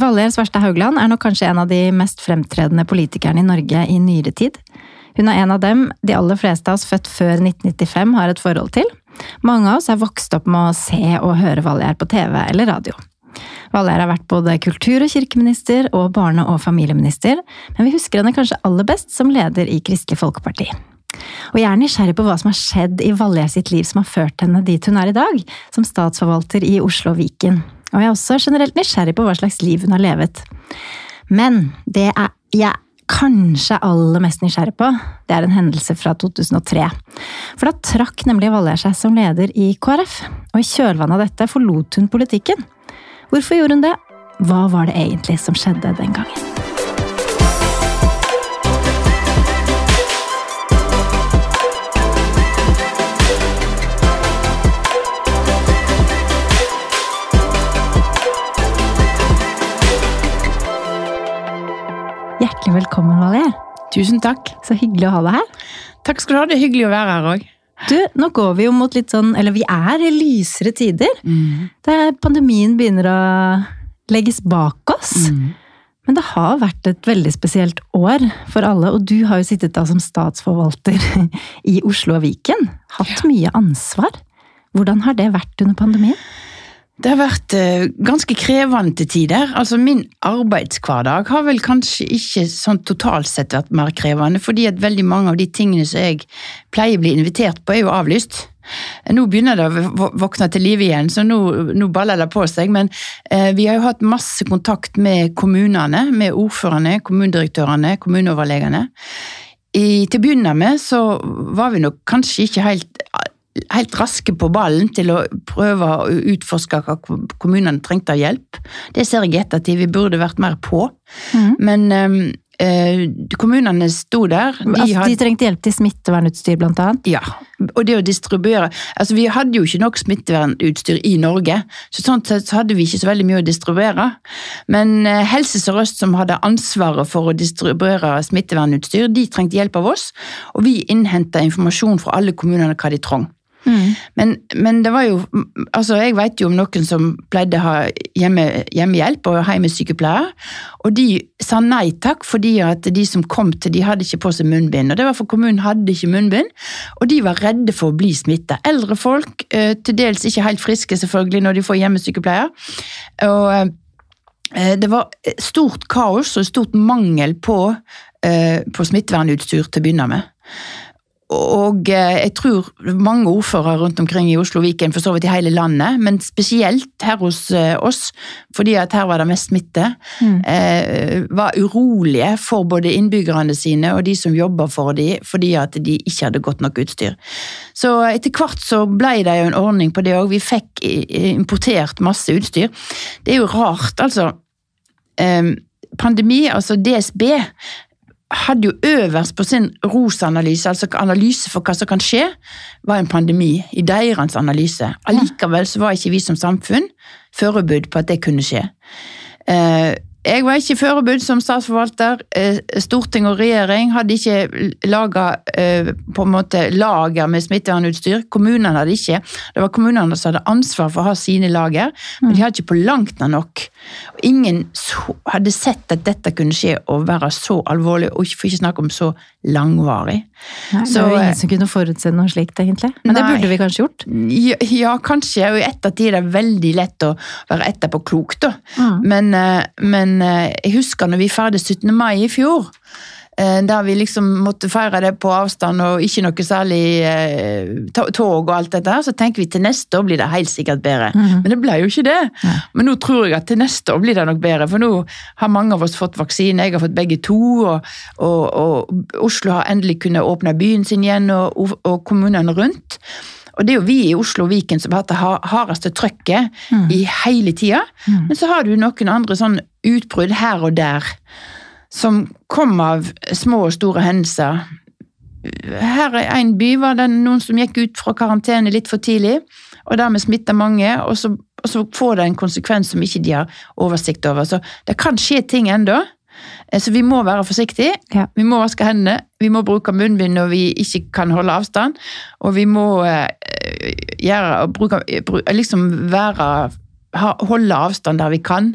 Valgerd Svarstad Haugland er nok kanskje en av de mest fremtredende politikerne i Norge i nyere tid. Hun er en av dem de aller fleste av oss født før 1995 har et forhold til. Mange av oss er vokst opp med å se og høre Valgerd på TV eller radio. Valgerd har vært både kultur- og kirkeminister og barne- og familieminister, men vi husker henne kanskje aller best som leder i Kristelig Folkeparti. Og jeg er nysgjerrig på hva som har skjedd i Valgerd sitt liv som har ført henne dit hun er i dag, som statsforvalter i Oslo og Viken. Og jeg er også generelt nysgjerrig på hva slags liv hun har levet. Men det er jeg kanskje aller mest nysgjerrig på, det er en hendelse fra 2003. For da trakk nemlig Valgerd seg som leder i KrF, og i kjølvannet av dette forlot hun politikken. Hvorfor gjorde hun det? Hva var det egentlig som skjedde den gangen? Hjertelig velkommen, Valé. Tusen takk. Så hyggelig å ha deg her. Takk skal du ha. Det er hyggelig å være her òg. Du, nå går vi jo mot litt sånn, eller vi er i lysere tider. Det er, pandemien begynner å legges bak oss. Men det har vært et veldig spesielt år for alle, og du har jo sittet da som statsforvalter i Oslo og Viken. Hatt mye ansvar. Hvordan har det vært under pandemien? Det har vært eh, ganske krevende til tider. Altså Min arbeidshverdag har vel kanskje ikke sånn totalt sett vært mer krevende, fordi at veldig mange av de tingene som jeg pleier å bli invitert på, er jo avlyst. Nå begynner det å våkne til live igjen, så nå, nå baller det på seg. Men eh, vi har jo hatt masse kontakt med kommunene, med ordførerne, kommunedirektørene, kommuneoverlegene. I, til å begynne med så var vi nok kanskje ikke helt, helt raske på ballen til å prøve å utforske hva kommunene trengte av hjelp. Det ser jeg i ettertid, vi burde vært mer på. Men eh, eh, kommunene sto der. De, altså, hadde- de trengte hjelp til smittevernutstyr, blant annet. ja, og det å distribuere Altså, vi hadde jo ikke nok smittevernutstyr i Norge, så sånn sett så hadde vi ikke så veldig mye å distribuere. Men eh, Helse Sør-Øst, som hadde ansvaret for å distribuere smittevernutstyr, de trengte hjelp av oss, og vi innhenta informasjon fra alle kommunene hva de trong. Men, men det var jo Altså, jeg vet jo om noen som pleide å ha hjemme, hjemmehjelp og hjemmesykepleier, og de sa nei takk fordi at de som kom til, de hadde ikke på seg munnbind. Og det var for kommunen hadde ikke munnbind, og de var redde for å bli smitta. Eldre folk, eh, til dels ikke helt friske selvfølgelig når de får hjemmesykepleier. Og eh, det var stort kaos og stort mangel på, eh, på smittevernutstyr til å begynne med. Og eh, jeg tror mange ordførere rundt omkring i Oslo og Viken, for så vidt i hele landet, men spesielt her hos eh, oss, fordi at her var det mest smitte, eh, var urolige for både innbyggerne sine og de som jobber for dem, fordi at de ikke hadde godt nok utstyr. Så etter hvert så ble det jo en ordning på det òg. Vi fikk importert masse utstyr. Det er jo rart, altså. Eh, pandemi, altså DSB, hadde jo øverst på sin ROS-analyse, altså analyse for hva som kan skje, var en pandemi i deres analyse. Allikevel så var ikke vi som samfunn forberedt på at det kunne skje. Eh, jeg var ikke forberedt som statsforvalter. Eh, Storting og regjering hadde ikke laget, på en måte lager med smittevernutstyr. Kommunene hadde ikke. Det var kommunene som hadde ansvar for å ha sine lager, men de hadde ikke på langt nær nok. Ingen hadde sett at dette kunne skje og være så alvorlig, og for ikke snakke om så langvarig. Nei, det var jo eh, ingen som kunne forutse noe slikt, egentlig. Men det burde vi kanskje gjort. Ja, ja, kanskje. Og i ettertid er det veldig lett å være etterpåklok, da. Mm. Men, eh, men eh, jeg husker når vi feiret 17. mai i fjor. eh, Der vi liksom måtte feire det på avstand og ikke noe særlig eh, tog og alt dette her, så tenker vi til neste år blir det helt sikkert bedre. Mhm. Men det ble jo ikke det. Men nå tror jeg at til neste år blir det nok bedre, for nå har mange av oss fått vaksine. Jeg har fått begge to, og, og, og Oslo har endelig kunnet åpne byen sin igjen, og, og kommunene rundt. Og det er jo vi i Oslo og Viken som har hatt det hardeste trøkket i hele tida. Men så har du noen andre sånn utbrudd her og der som kom av små og store hendelser. Her i en by var det noen som gikk ut fra karantene litt for tidlig, og dermed smitta mange, og så, og så får det en konsekvens som ikke de har oversikt over. Så det kan skje ting ennå. Eh, Så vi må være forsiktige. Ja. Vi må vaske hendene, vi må bruke munnbind når vi ikke kan holde avstand, og vi må eh, gjøre, bruke, liksom være holde avstand der vi kan.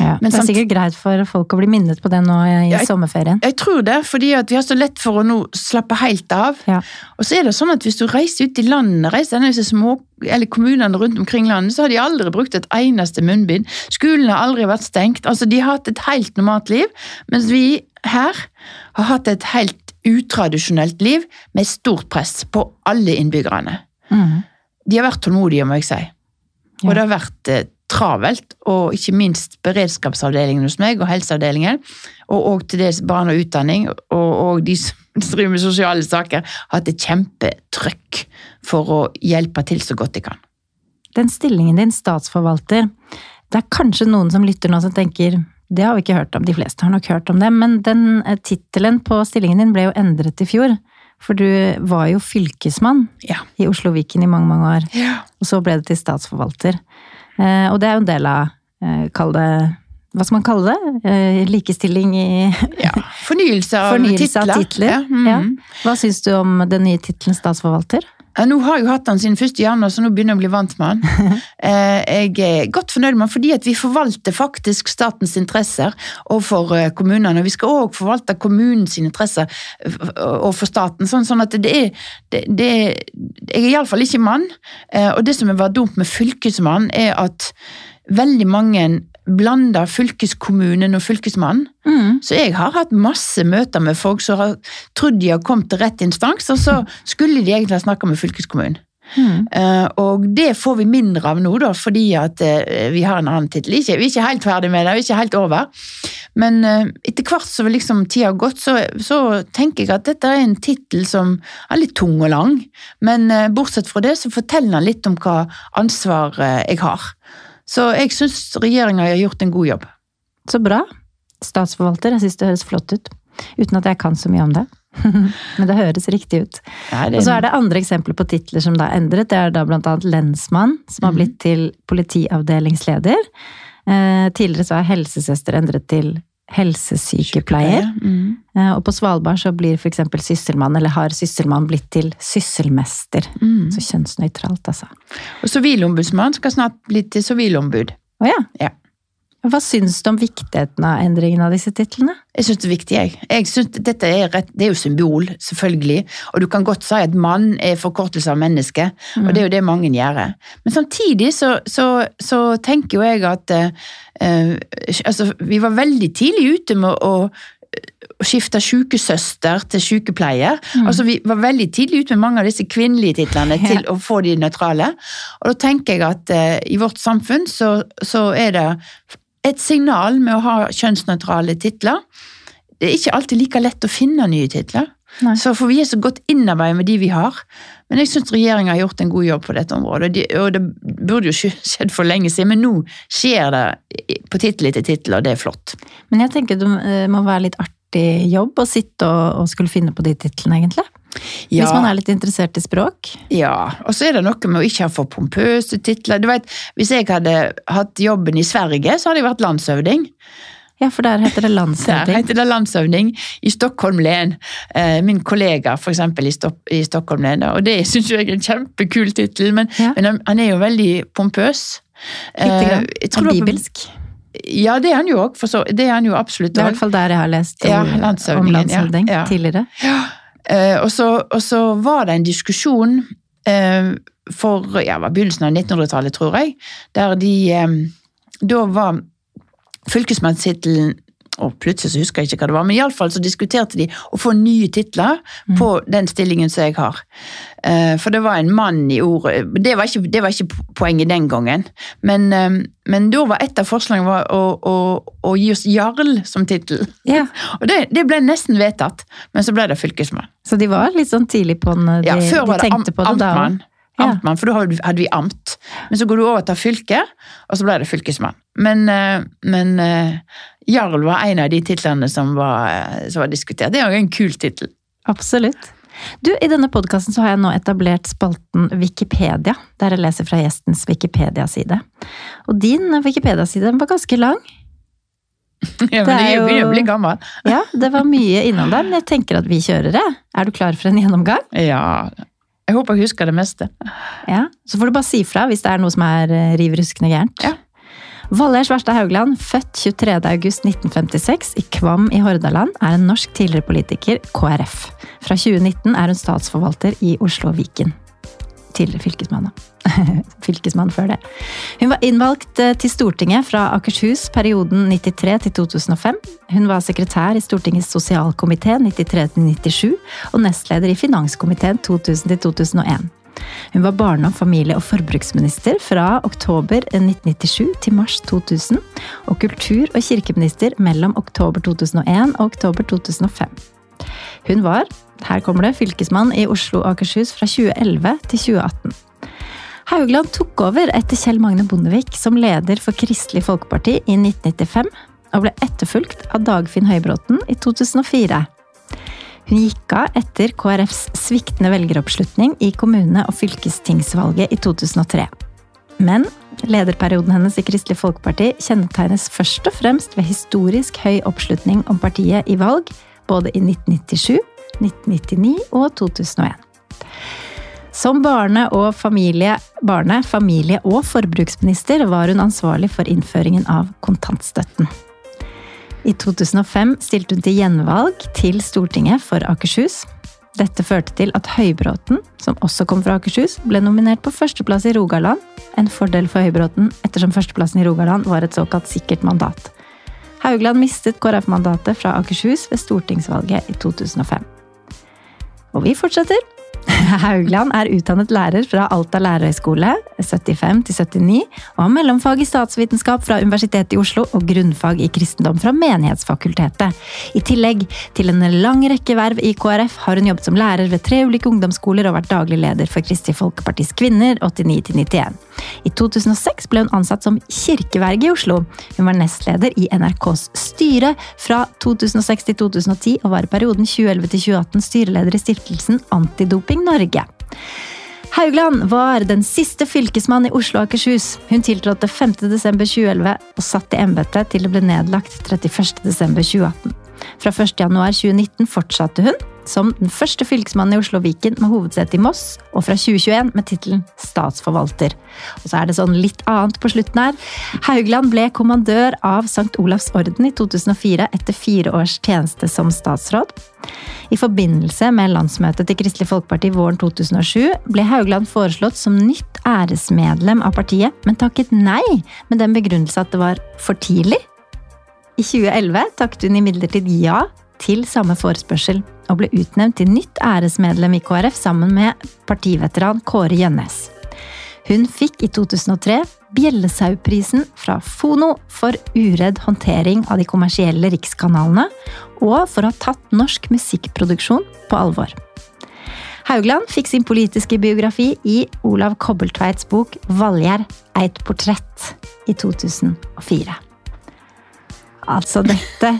Ja. Men det er samt- sikkert greit for folk å bli minnet på det nå i Ja, jeg- sommerferien. Jeg tror det, fordi at vi har så lett for å nå slappe helt av. Ja. Og så er det sånn at hvis du reiser ut i landet, reiser denne små, eller kommunene rundt omkring landet, så har de aldri brukt et eneste munnbind. Skolen har aldri vært stengt. Altså, de har hatt et helt normalt liv, mens vi her har hatt et helt utradisjonelt liv med stort press på alle innbyggerne. Mm. De har vært tålmodige, må jeg si. Og det har vært eh, travelt, og ikke minst beredskapsavdelingen hos meg, og helseavdelingen, og, og til dels barn og utdanning, og, og de som driver med sosiale saker, har hatt et kjempetrykk for å hjelpe til så godt de kan. Den stillingen din, statsforvalter, det er kanskje noen som lytter nå som tenker det har vi ikke hørt om, de fleste har nok hørt om det, men den eh, tittelen på stillingen din ble jo endret i fjor. For du var jo fylkesmann Ja. i Oslo Viken i mange, mange år. ja. Og så ble det til statsforvalter. Eh, og det er jo en del av, eh, kall det, hva skal man kalle det? Eh, likestilling i Fornyelse av fornyelse av titler. Ja, Mm. Ja. Hva syns du om den nye tittelen statsforvalter? Ja, nå har jeg jo hatt han siden 1. januar, så nå begynner jeg å bli vant med den. Eh, Jeg er godt fornøyd med han fordi at vi forvalter faktisk statens interesser overfor eh, kommunene. Og vi skal òg forvalte kommunens interesser eh, overfor staten. Sånn, sånn at det er, det, det Jeg er iallfall ikke mann. eh, Og det som var dumt med fylkesmann, er at veldig mange blander fylkeskommunen og fylkesmannen. Mm. Så jeg har hatt masse møter med folk som har trodd de har kommet til rett instans, og så skulle de egentlig ha snakka med fylkeskommunen. Mm. Uh, og det får vi mindre av nå, da, fordi at uh, vi har en annen tittel. Vi er ikke helt ferdig med det, vi er ikke helt over. Men uh, etter hvert som liksom tida har gått, så, så tenker jeg at dette er en tittel som er litt tung og lang. Men bortsett fra det, så forteller den litt om hva ansvar jeg har. Så jeg syns regjeringa har gjort en god jobb. Så bra. Statsforvalter, jeg syns det høres flott ut. Uten at jeg kan så mye om det. Men det høres riktig ut. Ja, det- Og så er det andre eksempler på titler som da er endret. Det er da blant annet lensmann, som har Mhm. blitt til politiavdelingsleder. Eh, tidligere så er helsesøster endret til helsesykepleier. Mm. Eh, og på Svalbard så blir eksempel sysselmann, eller har sysselmann blitt til sysselmester. Mm. Så kjønnsnøytralt, altså. Og sivilombudsmann skal snart bli til sivilombud. Å ja. Ja. Hva syns du om viktigheten av endringen av disse titlene? Jeg syns det er viktig, jeg. jeg synes dette er, rett, det er jo symbol, selvfølgelig. Og du kan godt si at mann er forkortelse av menneske, og det er jo det mange gjør. Men samtidig så, så, så tenker jo jeg at eh, eh, altså, vi var veldig tidlig ute med å skifte sykesøster til sykepleier. Altså, vi var veldig tidlig ute med mange av disse kvinnelige titlene til å få de nøytrale. Og da tenker jeg at eh, i vårt samfunn så, så er det et signal med å ha kjønnsnøytrale titler. Det er ikke alltid like lett å finne nye titler. Nei. Så for vi er så godt innarbeidet med de vi har. Men jeg syns regjeringa har gjort en god jobb på dette området. De, og det burde jo ikke skjedd for lenge siden, men nå skjer det på tittel etter tittel, og det er flott. Men jeg tenker det eh, må være litt artig jobb å sitte og, og skulle finne på de titlene, egentlig. Hvis man er litt interessert i språk. Ja, og så er det noe med å ikke ha for pompøse titler. Du vet, Hvis jeg hadde hatt jobben i Sverige, så hadde jeg vært landshøvding. Ja, for der heter det Der landshøvding. heter det landshøvding i Stockholm len. Eh, min kollega for eksempel i, Stockholm len. Og det syns jeg er en kjempekul tittel, men, Ja. men han, han er jo veldig pompøs. Litt Eh, grann. var- bibelsk. Ja, det er han jo òg. Det er han jo absolutt Det er i hvert fall der jeg har lest Ja, om landshøvdingen, om landshøvding ja, ja. tidligere. Eh, og, så, og så var det en diskusjon eh, for ja, begynnelsen av 1900-tallet, tror jeg, der de eh, Da var fylkesmannstittelen og plutselig så husker jeg ikke hva det var, men iallfall så diskuterte de å få nye titler på den stillingen som jeg har. Eh, For det var en mann i ordet Det var ikke, det var ikke poenget den gangen. Men, eh, men da var et av forslagene var å, å, å gi oss jarl som tittel. Ja, Og det, det ble nesten vedtatt, men så ble det fylkesmann. Så de var litt sånn tidlig på den. De, Ja, før var de det am amtmann. Ja. amtmann, For da hadde vi amt. Men så går du over til fylke, og så ble det fylkesmann. Men, eh, men eh, jarl var en av de titlene som var, eh, som var diskutert. Det er jo en kul tittel. Absolutt. Du, I denne podkasten har jeg nå etablert spalten Wikipedia, der jeg leser fra gjestens Wikipedia-side. Og din Wikipedia-side var ganske lang. Ja, men Det er jo begynner å bli gammel. Ja, det var mye innom der, men jeg tenker at vi kjører det. Er du klar for en gjennomgang? Ja. Jeg håper jeg husker det meste. Ja. Så får du bare si fra hvis det er noe som er riv ruskende gærent. Ja. Valgerd Svarstad Haugland, født 23.8.1956 i Kvam i Hordaland, er en norsk tidligere politiker, KrF. Fra 2019 er hun statsforvalter i Oslo og Viken. Tidligere fylkesmann, da. Fylkesmann før det. Hun var innvalgt eh, til Stortinget fra Akershus perioden 93 til 2005. Hun var sekretær i Stortingets sosialkomité 93 til 97 og nestleder i finanskomiteen 2000 til 2001. Hun var barne-, og familie- og forbruksminister fra oktober 1997 til mars 2000, og kultur- og kirkeminister mellom oktober 2001 og oktober 2005. Hun var, her kommer det, fylkesmann i Oslo og Akershus fra 2011 til 2018. Haugland tok over etter Kjell Magne Bondevik som leder for Kristelig Folkeparti i 1995, og ble etterfulgt av Dagfinn Høybråten i 2004. Hun gikk av etter KrFs sviktende velgeroppslutning i kommune- og fylkestingsvalget i 2003. Men lederperioden hennes i Kristelig Folkeparti kjennetegnes først og fremst ved historisk høy oppslutning om partiet i valg, både i 1997, 1999 og 2001. Som barne- og familie, barne-, familie- og forbruksminister var hun ansvarlig for innføringen av kontantstøtten. I 2005 stilte hun til gjenvalg til Stortinget for Akershus. Dette førte til at Høybråten, som også kom fra Akershus, ble nominert på førsteplass i Rogaland. En fordel for Høybråten ettersom førsteplassen i Rogaland var et såkalt sikkert mandat. Haugland mistet KrF-mandatet fra Akershus ved stortingsvalget i 2005. Og vi fortsetter. Haugland er utdannet lærer fra Alta lærerhøgskole 75 79 og har mellomfag i statsvitenskap fra Universitetet i Oslo og grunnfag i kristendom fra Menighetsfakultetet. I tillegg til en lang rekke verv i KrF har hun jobbet som lærer ved tre ulike ungdomsskoler og vært daglig leder for Kristelig Folkepartis Kvinner 89-91. I 2006 ble hun ansatt som kirkeverge i Oslo. Hun var nestleder i NRKs styre fra 2006 til 2010 og var i perioden 2011 til 2018 styreleder i stiftelsen Antidoping Norge. Haugland var den siste fylkesmann i Oslo og Akershus. Hun tiltrådte 5.12.2011 og satt i embetet til det ble nedlagt 31.12.2018. Fra 1.1.2019 fortsatte hun som den første fylkesmannen i Oslo og Viken med hovedsete i Moss, og fra 2021 med tittelen statsforvalter. Og så er det sånn litt annet på slutten her. Haugland ble kommandør av St. Olavs orden i 2004 etter fire års tjeneste som statsråd. I forbindelse med landsmøtet til Kristelig Folkeparti våren 2007 ble Haugland foreslått som nytt æresmedlem av partiet, men takket nei med den begrunnelse at det var for tidlig. I 2011 takket hun imidlertid ja til samme forespørsel, og ble utnevnt til nytt æresmedlem i KrF sammen med partiveteran Kåre Gjønnes. Hun fikk i 2003 Bjellesauprisen fra Fono for uredd håndtering av de kommersielle rikskanalene, og for å ha tatt norsk musikkproduksjon på alvor. Haugland fikk sin politiske biografi i Olav Kobbeltveits bok 'Valgjerd eit portrett' i 2004. Altså, dette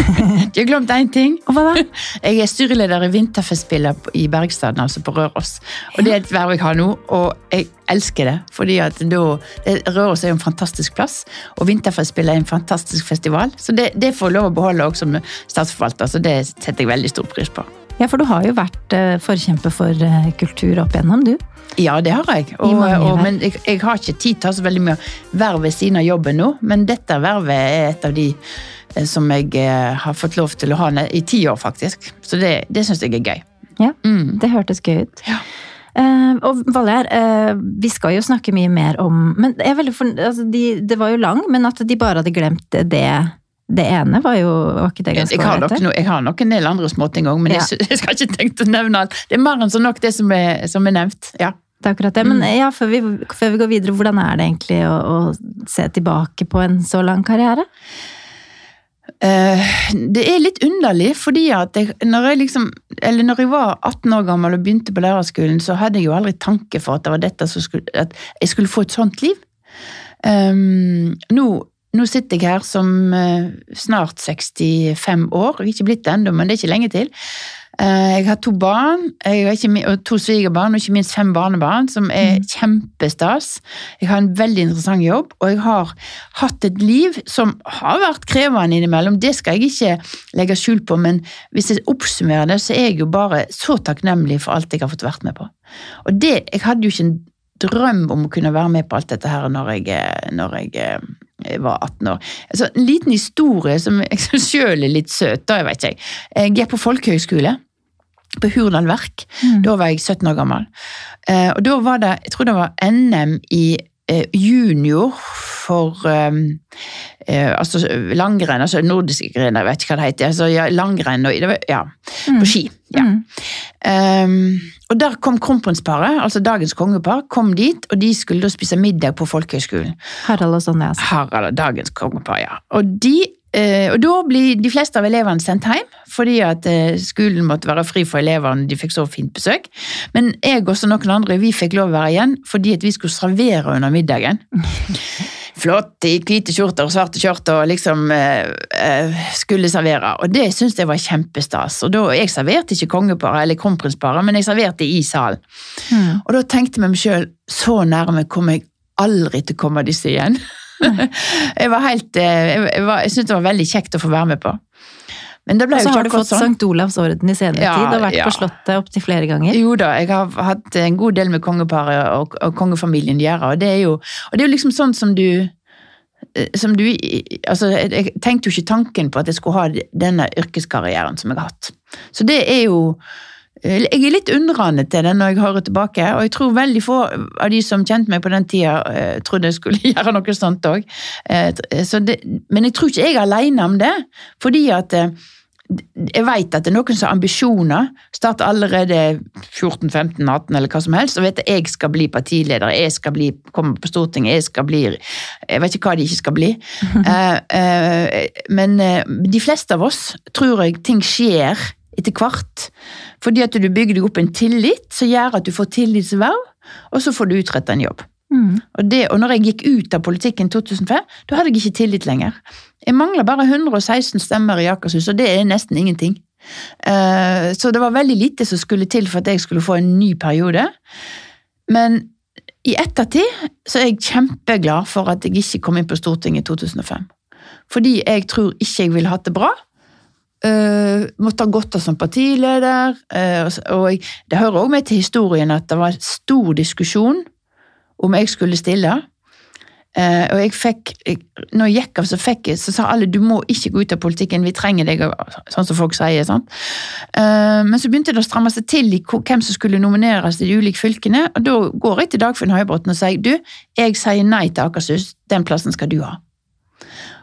Du har glemt én ting. Og hva da? Jeg er styreleder i Vinterfestspillet i Bergstaden, altså på Røros. Og Det er et verv jeg har nå, og jeg elsker det. fordi at da, Røros er jo en fantastisk plass, og Vinterfestspillet er en fantastisk festival. Så det, det får jeg lov å beholde også som statsforvalter, så det setter jeg veldig stor pris på. Ja, for du har jo vært uh, forkjemper for uh, kultur opp igjennom, du. Ja, det har jeg. Og, og, men jeg, jeg, har ikke tid til å ha så veldig mye verv ved siden av jobben nå. Men dette vervet er et av de eh, som jeg har fått lov til å ha i ti år, faktisk. Så det, det syns jeg er gøy. Ja, mm. det hørtes gøy ut. Ja. Uh, og Valer, uh, vi skal jo snakke mye mer om Men jeg er veldig for, altså, de, det var jo lang, men at de bare hadde glemt det det ene var jo var ikke det ganske jeg har, nok, jeg har nok en del andre småting òg, men ja. jeg, jeg, skal ikke tenke å nevne alt. Det er mer enn så nok det som er, som er nevnt. ja. Det er akkurat det. Men mm. ja, før vi, før vi, går videre, hvordan er det egentlig å, å se tilbake på en så lang karriere? Uh, det er litt underlig, fordi at jeg, når, jeg liksom, eller når jeg var 18 år gammel og begynte på lærerskolen, så hadde jeg jo aldri tanke for at, det var dette skulle, at jeg skulle få et sånt liv. Um, nå nå sitter jeg her som uh, snart 65 år, jeg er ikke blitt det ennå, men det er ikke lenge til. Uh, jeg har to barn, har ikke, to svigerbarn og ikke minst fem barnebarn, som er mm. kjempestas. Jeg har en veldig interessant jobb, og jeg har hatt et liv som har vært krevende innimellom. Det skal jeg ikke legge skjul på, men hvis jeg oppsummerer det, så er jeg jo bare så takknemlig for alt jeg har fått vært med på. Og det, Jeg hadde jo ikke en drøm om å kunne være med på alt dette her når jeg, eh, når jeg eh, var 18 år. Altså, en liten historie som jeg sjøl er litt søt. da, Jeg vet ikke. Jeg gikk på folkehøgskole på Hurdal Verk. Mm. Da var jeg 17 år gammel. Eh, og da var det, jeg tror det var NM i eh, junior for eh, eh, altså langrenn, altså nordiske grener, jeg vet ikke hva det heter. Altså, ja, langrenn og ja, på ski. Ja. Mm. Um, og der kom kronprinsparet, altså dagens kongepar, kom dit, og de skulle da spise middag på folkehøgskolen. Harald og Sonja. Altså. Harald, dagens kongepar, ja. Og, de, Uh, og da blir de fleste av elevene sendt hjem, fordi at uh, skolen måtte være fri for elevene, de fikk så fint besøk. Men jeg og noen andre, vi fikk lov å være igjen, fordi at vi skulle servere under middagen. Flott i hvite skjorter og svarte skjorter og liksom eh, eh, skulle servere. Og det syntes jeg var kjempestas. Og da, Jeg serverte ikke kongeparet eller kronprinsparet, men jeg serverte i salen. Mm. Og da tenkte jeg meg selv, så nærme kommer jeg aldri til å komme disse igjen. jeg var helt, eh, jeg, jeg, jeg syntes det var veldig kjekt å få være med på. Men det ble Og så har du fått sånn. Sankt Olavs orden i senere Ja, tid og vært ja. på Slottet opptil flere ganger. Jo da, jeg har hatt en god del med kongeparet og, og kongefamilien de gjør, og det er jo, og det er liksom sånn som du eh, som du, altså jeg tenkte jo ikke tanken på at jeg skulle ha denne yrkeskarrieren som jeg har hatt. Så det er jo eh, Jeg er litt undrende til det når jeg hører tilbake, og jeg tror veldig få av de som kjente meg på den tida, eh, trodde jeg skulle gjøre noe sånt òg. Men jeg tror ikke jeg er alene om det, fordi at jeg vet at det er noen som har ambisjoner, Start allerede 14-15-18 eller hva som helst, og vet at jeg skal bli partileder, jeg skal bli, komme på Stortinget, jeg skal bli Jeg vet ikke hva de ikke skal bli. uh, uh, men uh, de fleste av oss tror jeg ting skjer etter hvert. Fordi at du bygger deg opp en tillit som gjør at du får tillitsverv, og så får du utrettet en jobb. Mm. Og, det, og når jeg gikk ut av politikken i 2005, da hadde jeg ikke tillit lenger. Jeg mangla bare 116 stemmer i Akershus, og det er nesten ingenting. Eh, Så det var veldig lite som skulle til for at jeg skulle få en ny periode. Men i ettertid så er jeg kjempeglad for at jeg ikke kom inn på Stortinget i 2005. Fordi jeg tror ikke jeg ville hatt det bra. Uh, måtte ha gått av som partileder. Uh, og jeg, det hører også med til historien at det var stor diskusjon om jeg skulle stille. Eh, og jeg fikk, jeg, når jeg gikk av, så, fikk jeg, så sa alle du må ikke gå ut av politikken, vi trenger deg, sånn som folk sier. Sånn. Uh, men så begynte det å stramme seg til i hvem som skulle nomineres i de ulike fylkene. Og da går jeg til Dagfinn Høybråten og sier du, jeg sier nei til Akershus, den plassen skal du ha.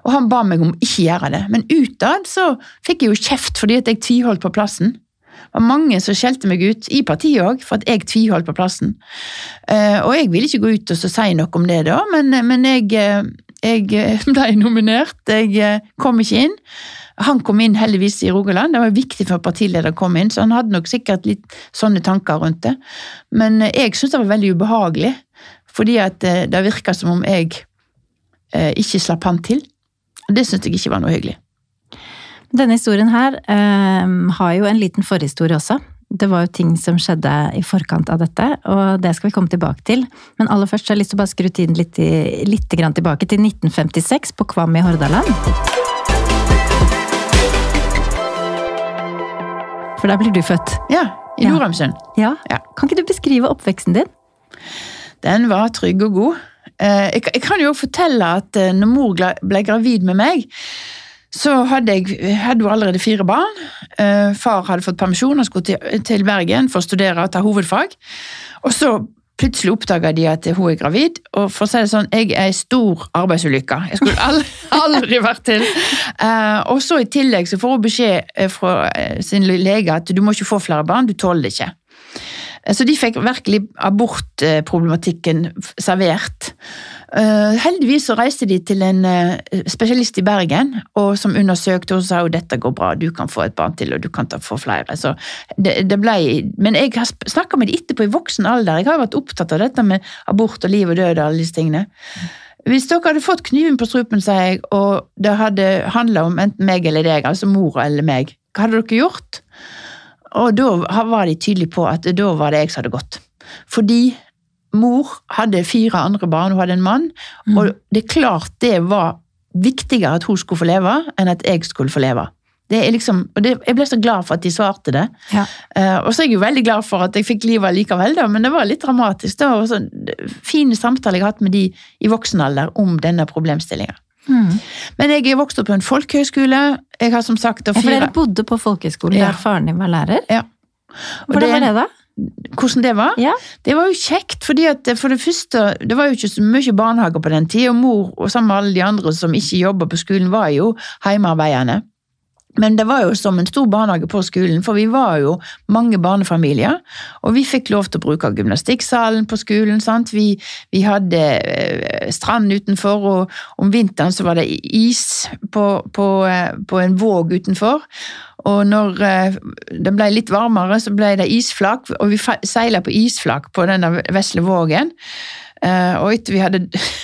Og han ba meg om ikke gjøre det. Men utad så fikk jeg jo kjeft fordi at jeg tviholdt på plassen. Det var mange som skjelte meg ut, i partiet òg, for at jeg tviholdt på plassen. Eh, og jeg ville ikke gå ut og si noe om det da, men, men jeg, eh, jeg eh, ble nominert. Jeg kom ikke inn. Han kom inn heldigvis i Rogaland. Det var viktig for partileder å komme inn, så han hadde nok sikkert litt sånne tanker rundt det. Men jeg syntes det var veldig ubehagelig, fordi at det virka som om jeg ikke slapp han til. Og det syntes jeg ikke var noe hyggelig. Denne historien her eh, har jo en liten forhistorie også. Det var jo ting som skjedde i forkant av dette, og det skal vi komme tilbake til. Men aller først så har jeg lyst til å bare skru tiden litt, i, litt grann tilbake til 1956 på Kvam i Hordaland. For der blir du født. Ja, i Ja. Ja. Ja. Kan ikke du beskrive oppveksten din? Den var trygg og god. Eh, Jeg, jeg kan jo fortelle at eh, når mor ble gravid med meg, så hadde jeg hadde jo allerede fire barn. Eh, Far hadde fått permisjon og skulle til, til Bergen for å studere og ta hovedfag. Og så plutselig oppdaga de at hun er gravid, og for å si det sånn, jeg er ei stor arbeidsulykke. Jeg skulle aldri, aldri vært til. Eh, og så i tillegg så får hun beskjed eh, fra sin lege at du må ikke få flere barn, du tåler det ikke. Så de fikk virkelig abortproblematikken servert. Eh, Heldigvis så reiste de til en eh, spesialist i Bergen og som undersøkte og sa at dette går bra, du kan få et barn til og du kan få flere. Så det, det ble, men jeg har snakka med de etterpå i voksen alder. Jeg har vært opptatt av dette med abort og liv og død og alle disse tingene. Hvis dere hadde fått kniven på strupen, sa jeg, og det hadde handla om enten meg eller deg, altså mor eller meg, hva hadde dere gjort? Og da var de tydelige på at da var det jeg som hadde gått. Fordi mor hadde fire andre barn, hun hadde en mann, og det er klart det var viktigere at hun skulle få leve, enn at jeg skulle få leve. Det er liksom, og det, Jeg ble så glad for at de svarte det. Ja. Uh, og så er jeg jo veldig glad for at jeg fikk livet likevel, da, men det var litt dramatisk. da, og så, Fine samtaler jeg har hatt med de i voksen alder om denne problemstillinga. Mm. Men jeg er vokst opp på en folkehøyskole. Jeg har som sagt Ja, for dere bodde på folkehøyskole Ja. der faren din var lærer? Ja. Hvordan var det, da? Hvordan det var? Ja. Det var jo kjekt, fordi at for det første, det var jo ikke så mye barnehager på den tida, og mor og sammen med alle de andre som ikke jobba på skolen, var jo heimearbeidende. Men det var jo som en stor barnehage på skolen, for vi var jo mange barnefamilier. Og vi fikk lov til å bruke gymnastikksalen på skolen. Vi, vi hadde eh, strand utenfor, og om vinteren så var det is på, på, eh, på en våg utenfor. Og når eh, det ble litt varmere, så ble det isflak, og vi seila på isflak på denne vesle vågen. Og etter vi hadde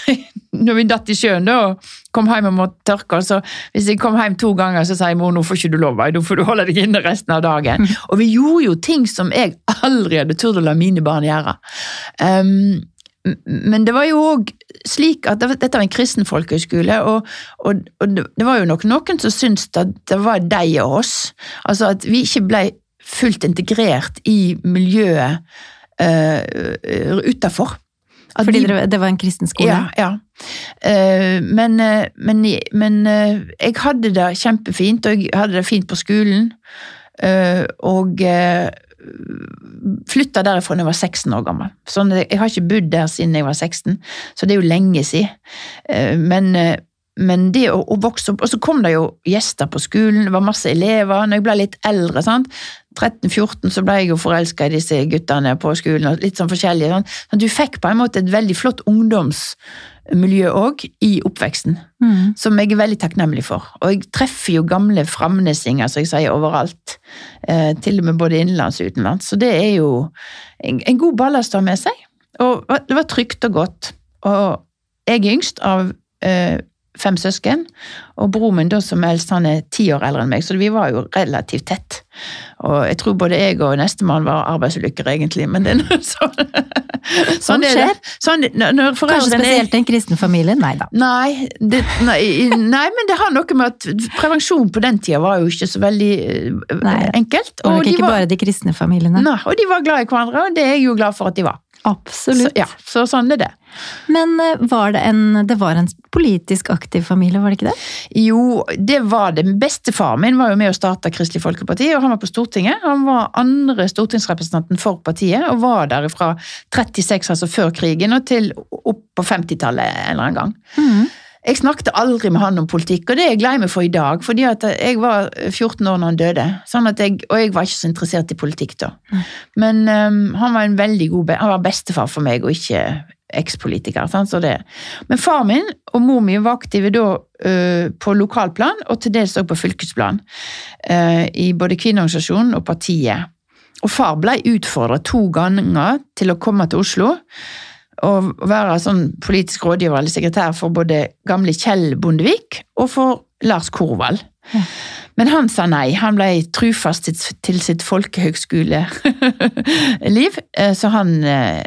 Når vi datt i sjøen da, og kom hjem og måtte tørke oss, hvis jeg kom hjem to ganger, så sier mor nå får ikke du lov, nå får du holde deg inne resten av dagen. Og vi gjorde jo ting som jeg aldri hadde turt å la mine barn gjøre. Um, men det var jo òg slik at dette var en kristen folkehøyskole, og, og, og det det var jo nok noen som syntes at det var de og oss. Altså at vi ikke ble fullt integrert i miljøet uh, utafor. Fordi de- det var en kristen skole? ja, ja. Eh, men, eh, men, men eh, jeg hadde det kjempefint, og jeg hadde det fint på skolen. Og flytta derifra da jeg var 16 år gammel. Sånn, jeg har ikke bodd der siden jeg var 16, så det er jo lenge siden. Men, men det å, å vokse opp Og så kom det jo gjester på skolen, det var masse elever. Når jeg ble litt eldre, sant? 13-14, så ble jeg jo forelska i disse guttene på skolen. litt sånn forskjellige. Sant? Så du fikk på en måte et veldig flott ungdomsmiljø òg i oppveksten, Mm. som jeg er veldig takknemlig for. Og jeg treffer jo gamle framnessinger, som jeg sier, overalt. Eh, til og med både innenlands og utenlands. Så det er jo en, en god ballast å ha med seg. Og det var trygt og godt. Og jeg er yngst av eh, fem søsken, og broren min da som eldst han er ti år eldre enn meg, så vi var jo relativt tett. Og jeg tror både jeg og nestemann var arbeidsulykker, egentlig, men det er noe sånn. Sånn det. skjer. Sånn, når Kanskje spesielt i en kristen familie? Nei da. Nei, det, nei, nei, men det har noe med at prevensjon på den tida var jo ikke så veldig eh, Nei. enkelt. Det var nok de ikke var, bare de kristne familiene. nei, og de var glad i hverandre, og det er jeg jo glad for at de var. Så, Absolutt. ja, så sånn er det. Men eh, var det en Det var en politisk aktiv familie, var det ikke det? Jo, det var det. Bestefaren min var jo med å starte Kristelig Folkeparti, og han var på Stortinget. Han var andre stortingsrepresentanten for partiet, og var der fra 36, altså før krigen, og til opp på 50-tallet en eller annen gang. Mhm. Jeg snakket aldri med han om politikk, og det er jeg lei meg for i dag. fordi jeg var 14 år når han døde, sånn at jeg, og jeg var ikke så interessert i politikk da. Men um, han var en veldig god Han var bestefar for meg, og ikke ekspolitiker. Sånn, så. Men far min og mor mi var aktive da uh, på lokalplan, og til dels også på fylkesplan. Uh, I både kvinneorganisasjonen og partiet. Og far ble utfordra to ganger til å komme til Oslo og være sånn politisk rådgiver eller sekretær for både gamle Kjell Bondevik og for Lars Korvald. Ja. Men han sa nei. Han ble trufast til, til sitt folkehøgskoleliv, eh, så han eh,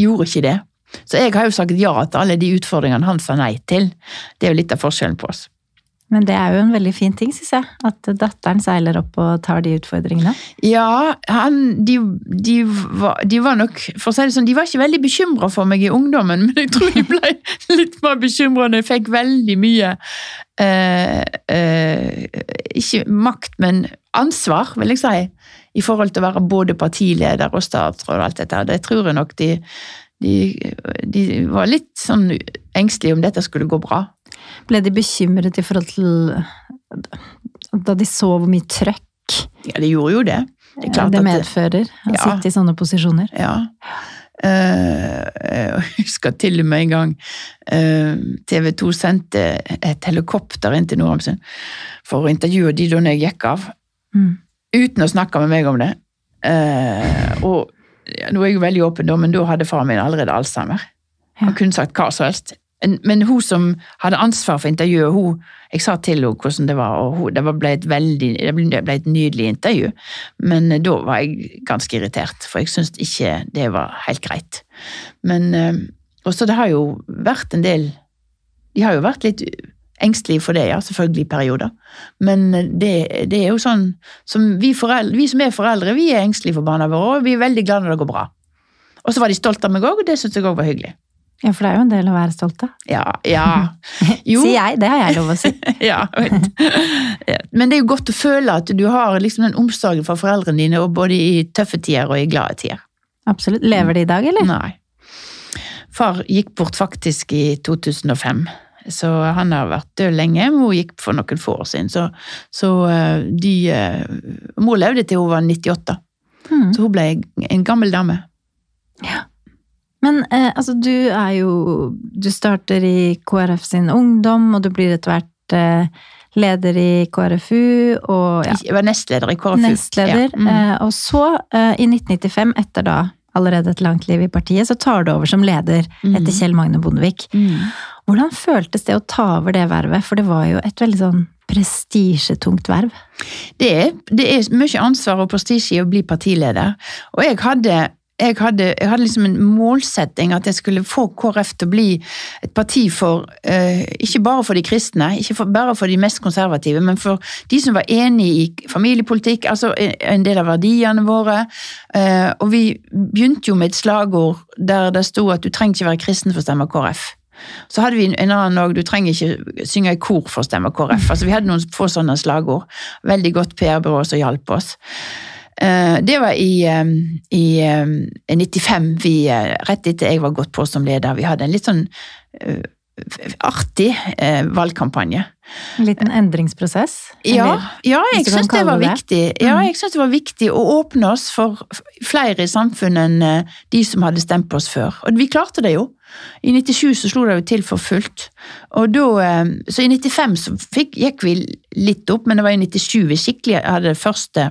gjorde ikke det. Så jeg har jo sagt ja til alle de utfordringene han sa nei til. Det er jo litt av forskjellen på oss. Men det er jo en veldig fin ting, syns jeg. At datteren seiler opp og tar de utfordringene. Ja, han, de, de, var, de var nok For å si det sånn, de var ikke veldig bekymra for meg i ungdommen, men jeg tror de ble litt mer bekymra når jeg fikk veldig mye eh, eh, Ikke makt, men ansvar, vil jeg si. I forhold til å være både partileder og statsråd og alt dette. Det tror jeg nok de, de, var litt sånn engstelige om dette skulle gå bra. Ble de bekymret i forhold til Da de så hvor mye trøkk Ja, de gjorde jo det. Det det medfører å Ja. sitte i sånne posisjoner? Ja. Eh, jeg husker til og med en gang TV 2 sendte et helikopter inn til Nordhamsund for å intervjue de da jeg gikk av, Mm. uten å snakke med meg om det. Eh, og Nå er jeg jo veldig åpen, da, men da hadde faren min allerede alzheimer. Han kunne sagt hva som helst. Men, hun som hadde ansvar for intervjuet, hun, jeg sa til henne hvordan det var, og hun, det ble et veldig, det ble- et nydelig intervju. Men eh, da var jeg ganske irritert, for jeg syntes ikke det var helt greit. Men eh, også det har jo vært en del De har jo vært litt engstelige for det, ja, selvfølgelig i perioder. Men det, det er jo sånn som vi, foreldre, vi som er foreldre, vi er engstelige for barna våre, og vi er veldig glad når det går bra. Og så var de stolte av meg òg, og det syntes jeg òg var hyggelig. Ja, for det er jo en del å være stolt av. Ja, ja. Jo. Sier jeg, det har jeg lov å si. ja. Men det er jo godt å føle at du har liksom den omsorgen for foreldrene dine, både i tøffe tider og i glade tider. Absolutt. Lever de i dag, eller? Nei. Far gikk bort faktisk i 2005. Så han har vært død lenge. Mor gikk for noen få år siden. Så, så eh, de eh, Mor levde til hun var 98. Mm. Så hun ble en gammel dame. Ja. Men eh, altså, du er jo Du starter i KrF sin ungdom, og du blir etter hvert eh, leder i KrFU, og ja, Jeg var nestleder i KrFU. nestleder. Ja. Mm. Eh, og så, eh, i 1995, etter da allerede et langt liv i partiet, så tar du over som leder Mm. etter Kjell Magne Bondevik. Mm. Hvordan føltes det å ta over det vervet? For det var jo et veldig sånn prestisjetungt verv. Det er, det er mye ansvar og prestisje i å bli partileder. Og jeg hadde, jeg hadde, jeg hadde liksom en målsetting at jeg skulle få KrF til å bli et parti for eh, Ikke bare for de kristne, ikke for, bare for de mest konservative, men for de som var enig i familiepolitikk, altså en del av verdiene våre. Eh, og vi begynte jo med et slagord der det sto at du trenger ikke være kristen for å stemme KrF. Så hadde vi en annen òg, du trenger ikke synge i kor for å stemme KrF. Altså, vi hadde noen få sånne slagord. Veldig godt PR-byrå som hjalp oss. Eh, Det var i, i eh, 95, vi, eh, rett etter jeg var gått på som leder. Vi hadde en litt sånn eh, artig eh, valgkampanje. En liten endringsprosess. Ja, ja jeg syns det var det viktig. Ja, Mm. jeg synes det var viktig å åpne oss for flere i samfunnet enn de som hadde stemt på oss før. Og vi klarte det jo. I 97 så slo det jo til for fullt. Og da, så i 95 så fikk, gikk vi litt opp, men det var i 97 vi skikkelig hadde det første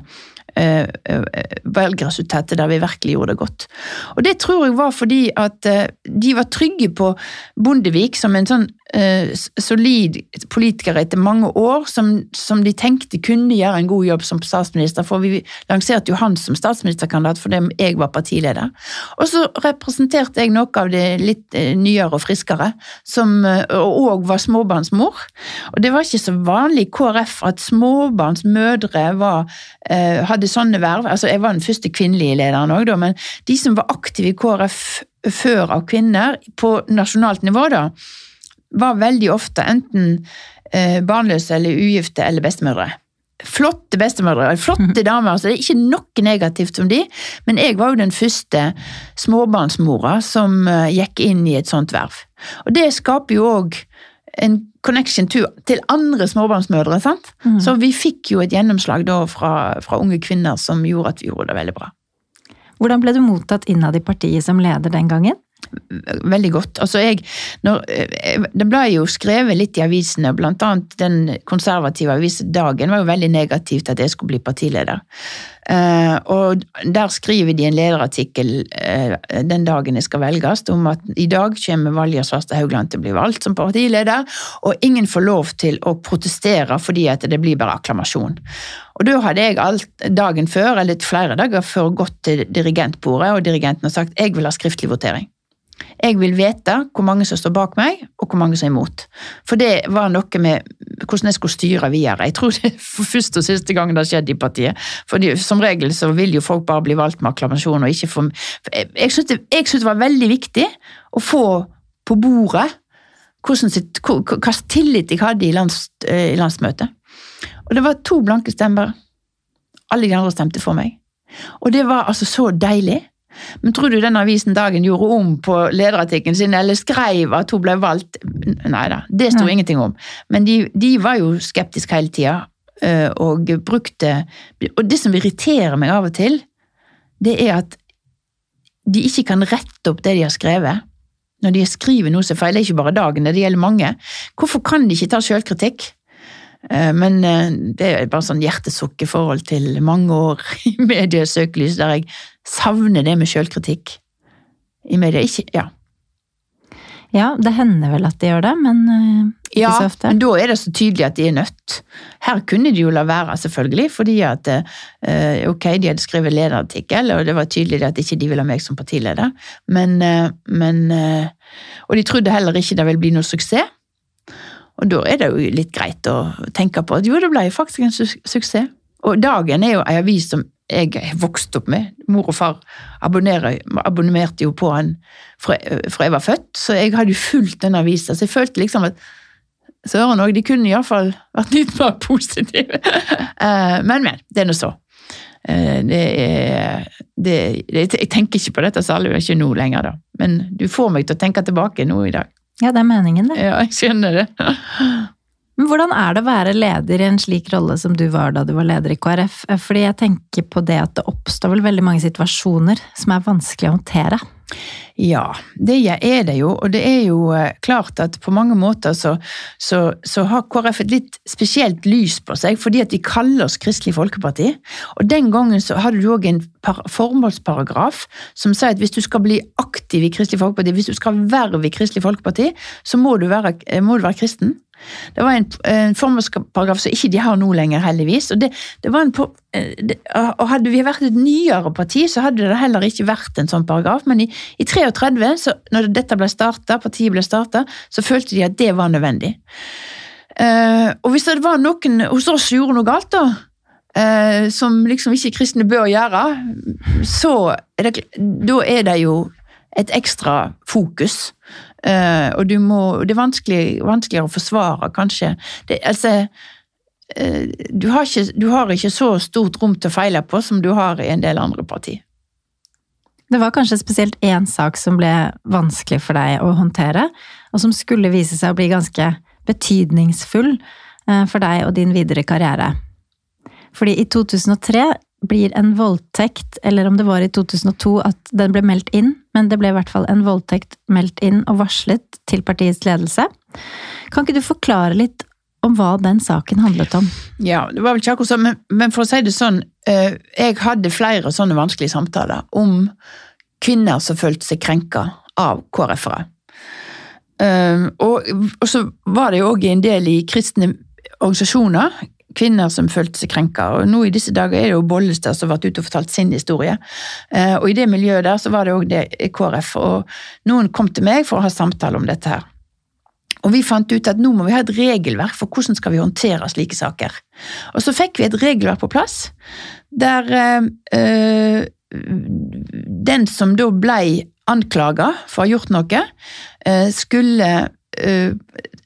eh, eh, valgresultatet der vi virkelig gjorde det godt. Og det tror jeg var fordi at eh, de var trygge på Bondevik som en sånn eh, solid politiker etter mange år, som, som de tenkte kunne gjøre en god jobb som statsminister, for vi lanserte jo han som statsministerkandidat fordi jeg var partileder. Og så representerte jeg noe av det litt eh, nyere og friskere, som eh, òg var småbarnsmor. Og det var ikke så vanlig i KrF at småbarnsmødre var, eh, hadde sånne verv. Altså, jeg var den første kvinnelige lederen òg, men de som var aktive i KrF før av kvinner, på nasjonalt nivå, da, var veldig ofte enten eh, barnløse eller ugifte eller bestemødre. Flotte bestemødre, flotte damer. altså Det er ikke noe negativt om de, men jeg var jo den første småbarnsmora som eh, gikk inn i et sånt verv. Og det skaper jo òg en connection to, til andre småbarnsmødre. sant? Mm. Så vi fikk jo et gjennomslag da fra, fra unge kvinner som gjorde at vi gjorde det veldig bra. Hvordan ble du mottatt innad i partiet som leder den gangen? Veldig godt. Altså jeg, når, eh, det ble jo skrevet litt i avisene, annet den konservative avisen Dagen var jo veldig negativ til at jeg skulle bli partileder. Eh, og der skriver de en lederartikkel eh, den dagen jeg skal velges, om at i dag kommer Valja Svarstad Haugland til å bli valgt som partileder, og ingen får lov til å protestere fordi at det blir bare akklamasjon. Og da hadde jeg alt dagen før, eller flere dager før, gått til dirigentbordet, og dirigenten har sagt jeg vil ha skriftlig votering. Jeg vil vite hvor mange som står bak meg, og hvor mange som er imot. For det var noe med hvordan jeg skulle styre videre. Jeg tror det er for første og siste gang det har skjedd i partiet. For som regel så vil jo folk bare bli valgt med akklamasjon og ikke få Jeg, syns det, var veldig viktig å få på bordet hvordan hva tillit jeg hadde i, lands, eh, i landsmøtet. Og det var to blanke stemmer. Alle de andre stemte for meg. Og det var altså så deilig. Men tror du den avisen Dagen gjorde om på lederartikkelen sin, eller skrev at hun ble valgt? Nei da, det sto ja. ingenting om. Men de, de var jo skeptiske hele tida, eh, og brukte Og det som irriterer meg av og til, det er at de ikke kan rette opp det de har skrevet. Når de skriver noe som feiler, er ikke bare Dagen, det gjelder mange. Hvorfor kan de ikke ta selvkritikk? Eh, Men eh, det er bare sånn hjertesukk i forhold til mange år i mediesøkelys der jeg savner det med sjølkritikk I media, ikke, ja. Ja, det hender vel at de gjør det, men eh, ikke ja, så ofte. Ja, men da er det så tydelig at de er nødt. Her kunne de jo la være, selvfølgelig, fordi at ok, de hadde skrevet lederartikkel, og det var tydelig at ikke de ville ha meg som partileder, men, men Og de trodde heller ikke det ville bli noe suksess. Og da er det jo litt greit å tenke på at jo, det ble faktisk en su suksess. Og Dagen er jo en avis som jeg har vokst opp med. Mor og far abonnerte jo på den fra, fra, jeg var født, så jeg hadde jo fulgt den avisa. Så jeg følte liksom at søren òg, de kunne iallfall vært litt mer positive. Eh, men, men. Det er nå så. Eh, det er, det, jeg tenker ikke på dette særlig ikke nå lenger, da. Men du får meg til å tenke tilbake nå i dag. Ja, det er meningen, det. Ja, jeg skjønner det. Men hvordan er det å være leder i en slik rolle som du var da du var leder i KrF? Fordi jeg tenker på det at det oppstår vel veldig mange situasjoner som er vanskelig å håndtere. Ja, det er det jo. Og det er jo eh, klart at på mange måter så, så, så har KrF et litt spesielt lys på seg, fordi at de kaller oss Kristelig Folkeparti. Og den gangen så hadde du òg en formålsparagraf som sier at hvis du skal bli aktiv i Kristelig Folkeparti, hvis du skal verve i Kristelig Folkeparti, så må du være, må du være kristen. Det var en, en formålsparagraf som ikke de har nå lenger, heldigvis. Og, det, det en, eh, og Hadde vi vært et nyere parti, så hadde det heller ikke vært en sånn paragraf. Men i, i 33, så, når dette ble startet, partiet ble starta, så følte de at det var nødvendig. Uh, og hvis det var noen hos oss som gjorde noe galt, da, uh, som liksom ikke kristne bør gjøre, så er det, da er det jo et ekstra fokus. Uh, og må, det er vanskelig, vanskeligere å forsvare, kanskje. Det, altså, uh, du, har ikke, du, har ikke, så stort rom til å feile på som du har i en del andre partier. Det var kanskje spesielt én sak som ble vanskelig for deg å håndtere, og som skulle vise seg å bli ganske betydningsfull uh, for deg og din videre karriere. Fordi i 2003 blir en voldtekt, eller om det var i 2002 at den ble meldt inn, men det ble i hvert fall en voldtekt meldt inn og varslet til partiets ledelse. Kan ikke du forklare litt om hva den saken handlet om? Ja, det var vel ikke akkurat sånn, men, men for å si det sånn, eh, jeg hadde flere sånne vanskelige samtaler om kvinner som følte seg krenka av KrF-ere. Um, og, og, så var det jo òg en del i kristne organisasjoner, kvinner som følte seg krenka. Og nå i disse dager er det jo Bollestad som har vært ute og fortalt sin historie. Eh, og i det miljøet der så var det òg det KrF. Og noen kom til meg for å ha samtale om dette her. Og vi fant ut at nå må vi ha et regelverk for hvordan skal vi håndtere slike saker. Og så fikk vi et regelverk på plass der øh, den som da blei anklaga for å ha gjort noe, skulle uh,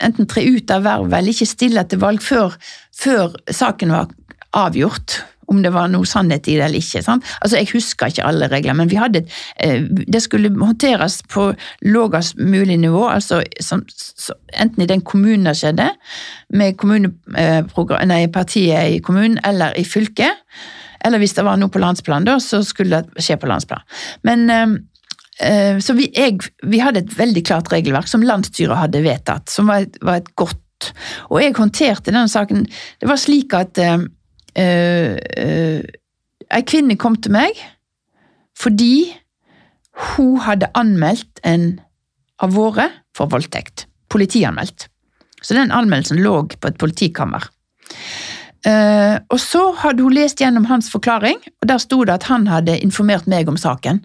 enten tre ut av vervet eller ikke stille til valg før, før, saken var avgjort. Om det var noe sannhet i det eller ikke. Sant? Altså, Jeg husker ikke alle regler, men vi hadde, uh, det skulle håndteres på lavest mulig nivå. altså som, som, Enten i den kommunen det skjedde, med uh, nei, partiet i kommunen eller i fylket. Eller hvis det var noe på landsplan, da, så skulle det skje på landsplan. Men Eh, så vi, jeg, vi, hadde et veldig klart regelverk som landsstyret hadde vedtatt, som var et, var et godt Og jeg håndterte denne saken Det var slik at uh, uh, ei kvinne kom til meg fordi hun hadde anmeldt en av våre for voldtekt. Politianmeldt. Så den anmeldelsen lå på et politikammer. Uh, og så hadde hun lest gjennom hans forklaring, og der sto det at han hadde informert meg om saken.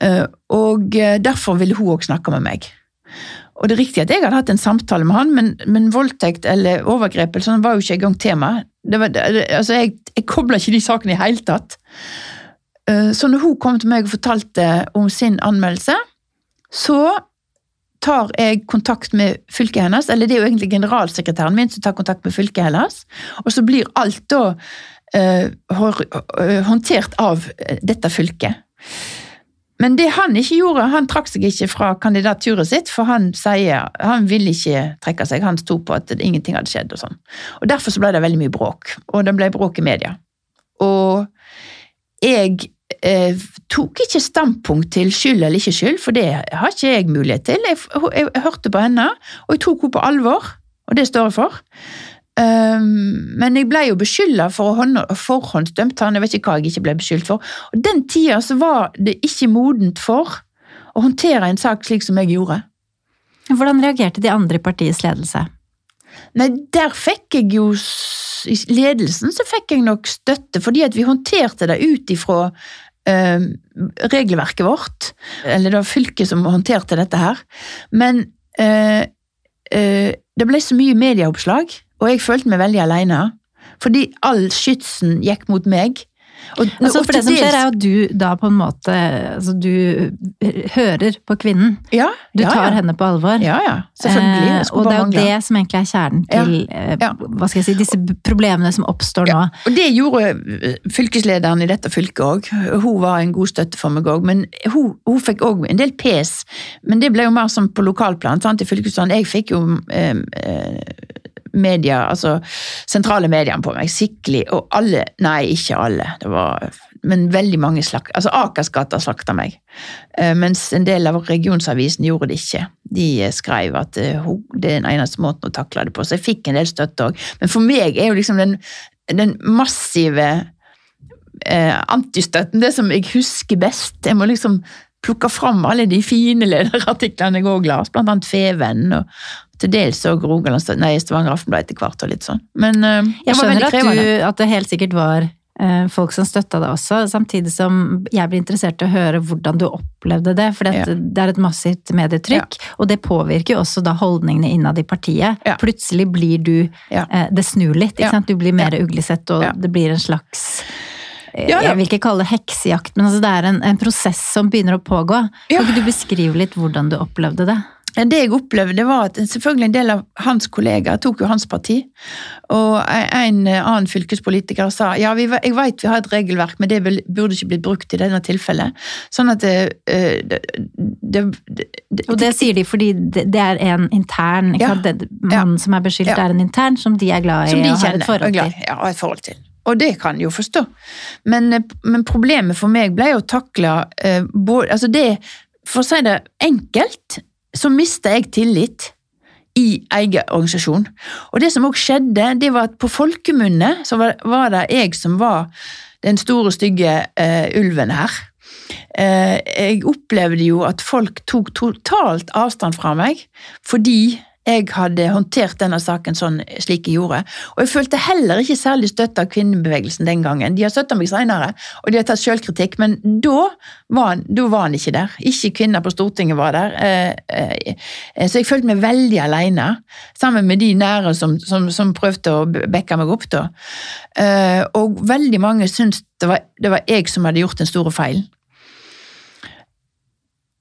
Eh, og eh, derfor ville hun òg snakke med meg. Og det er riktig at jeg hadde hatt en samtale med han, men, men voldtekt eller overgrep eller sånn var jo ikke engang tema. Det var, det, altså jeg, jeg kobla ikke de sakene i hele tatt. Eh, så når hun kom til meg og fortalte om sin anmeldelse, så tar jeg kontakt med fylket hennes, eller det er jo egentlig generalsekretæren min som tar kontakt med fylket hennes, og så blir alt da eh, håndtert av dette fylket. Men det han ikke gjorde, han trakk seg ikke fra kandidaturet sitt, for han sier han ville ikke trekke seg. Han sto på at ingenting hadde skjedd. Og sånn. Og Derfor så ble det veldig mye bråk, og det ble bråk i media. Og jeg eh, tok ikke standpunkt til skyld eller ikke skyld, for det har ikke jeg mulighet til. Jeg, jeg, jeg hørte på henne, og jeg tok henne på alvor, og det står jeg for. Um, men jeg ble jo beskylda for å forhåndsdømt han, jeg vet ikke hva jeg ikke ble beskyldt for. Og Den tida så var det ikke modent for å håndtere en sak slik som jeg gjorde. Hvordan reagerte de andre i partiets ledelse? Nei, der fikk jeg jo I ledelsen så fikk jeg nok støtte, fordi at vi håndterte det ut ifra eh, regelverket vårt. Eller det var fylket som håndterte dette her. Men eh, eh, det ble så mye medieoppslag, og jeg følte meg veldig alene. Fordi all skytsen gikk mot meg. Og, altså, for det som skjer, er at du da på en måte altså, Du hører på kvinnen. Ja, du ja, tar ja. henne på alvor. Ja, ja. Selvfølgelig. Eh, og det er jo det som egentlig er kjernen til eh, hva skal jeg si, disse problemene som oppstår nå. Og det gjorde eh, fylkeslederen i dette fylket òg. Hun var en god støtte for meg òg. Men hun, hun fikk òg en del pes. Men det ble jo mer som på lokalplan. Sant? I fylkesplanen. Jeg fikk jo eh, media, altså sentrale mediene på meg, skikkelig. Og alle, nei ikke alle, det var, men veldig mange slakt, altså Akersgata slakta meg. Eh, mens en del av regionsavisen gjorde det ikke. De eh, skrev at eh, det er den eneste måten å takle det på, så jeg fikk en del støtte òg. Men for meg er jo liksom den, den massive eh, antistøtten det som jeg husker best. Jeg må liksom plukke fram alle de fine lederartiklene jeg òg las, blant annet Feven og til dels òg Rogaland, nei, Stavanger Aftenblad etter hvert og litt sånn. Men uh, Jeg skjønner at, du, at det helt sikkert var uh, folk som støtta deg også, samtidig som jeg blir interessert i å høre hvordan du opplevde det. For Ja. det er et massivt medietrykk, og det påvirker jo også da holdningene innad i partiet. Ja. Plutselig blir du Ja. eh, Det snur litt, ikke Ja. sant? Du blir mer uglesett, og Ja. det blir en slags Ja, ja. Jeg vil ikke kalle det heksejakt, men altså det er en, en prosess som begynner å pågå. Ja. Kan ikke du beskrive litt hvordan du opplevde det? Det jeg opplevde, var at selvfølgelig en del av hans kollegaer tok jo hans parti. Og en annen fylkespolitiker sa ja, vi, jeg vet vi har et regelverk, men det burde ikke blitt brukt i denne tilfellet. Sånn at det, eh, det, det, det Og det sier de fordi det, det er en intern Ja. Mannen ja, som er beskyldt, Ja. er en intern som de er glad i Som de og har et forhold til. Ja, et forhold til. Og det kan jeg jo forstå. Men, eh, men problemet for meg ble å takle eh, både Altså det For å si det enkelt, så mista jeg tillit i egen organisasjon. Og det som òg skjedde, det var at på folkemunne så var, var det jeg som var den store, stygge uh, ulven her. Uh, jeg opplevde jo at folk tok totalt avstand fra meg fordi jeg hadde håndtert denne saken sånn slik jeg gjorde. Og jeg følte heller ikke særlig støtte av kvinnebevegelsen den gangen. De har støtta meg senere, og de har tatt selvkritikk, men da var, da var han ikke der. Ikke kvinner på Stortinget var der. Eh, eh, Så jeg følte meg veldig alene, sammen med de nære som, som, som prøvde å backe meg opp. da. Eh, Og veldig mange syntes det var, det var jeg som hadde gjort den store feilen.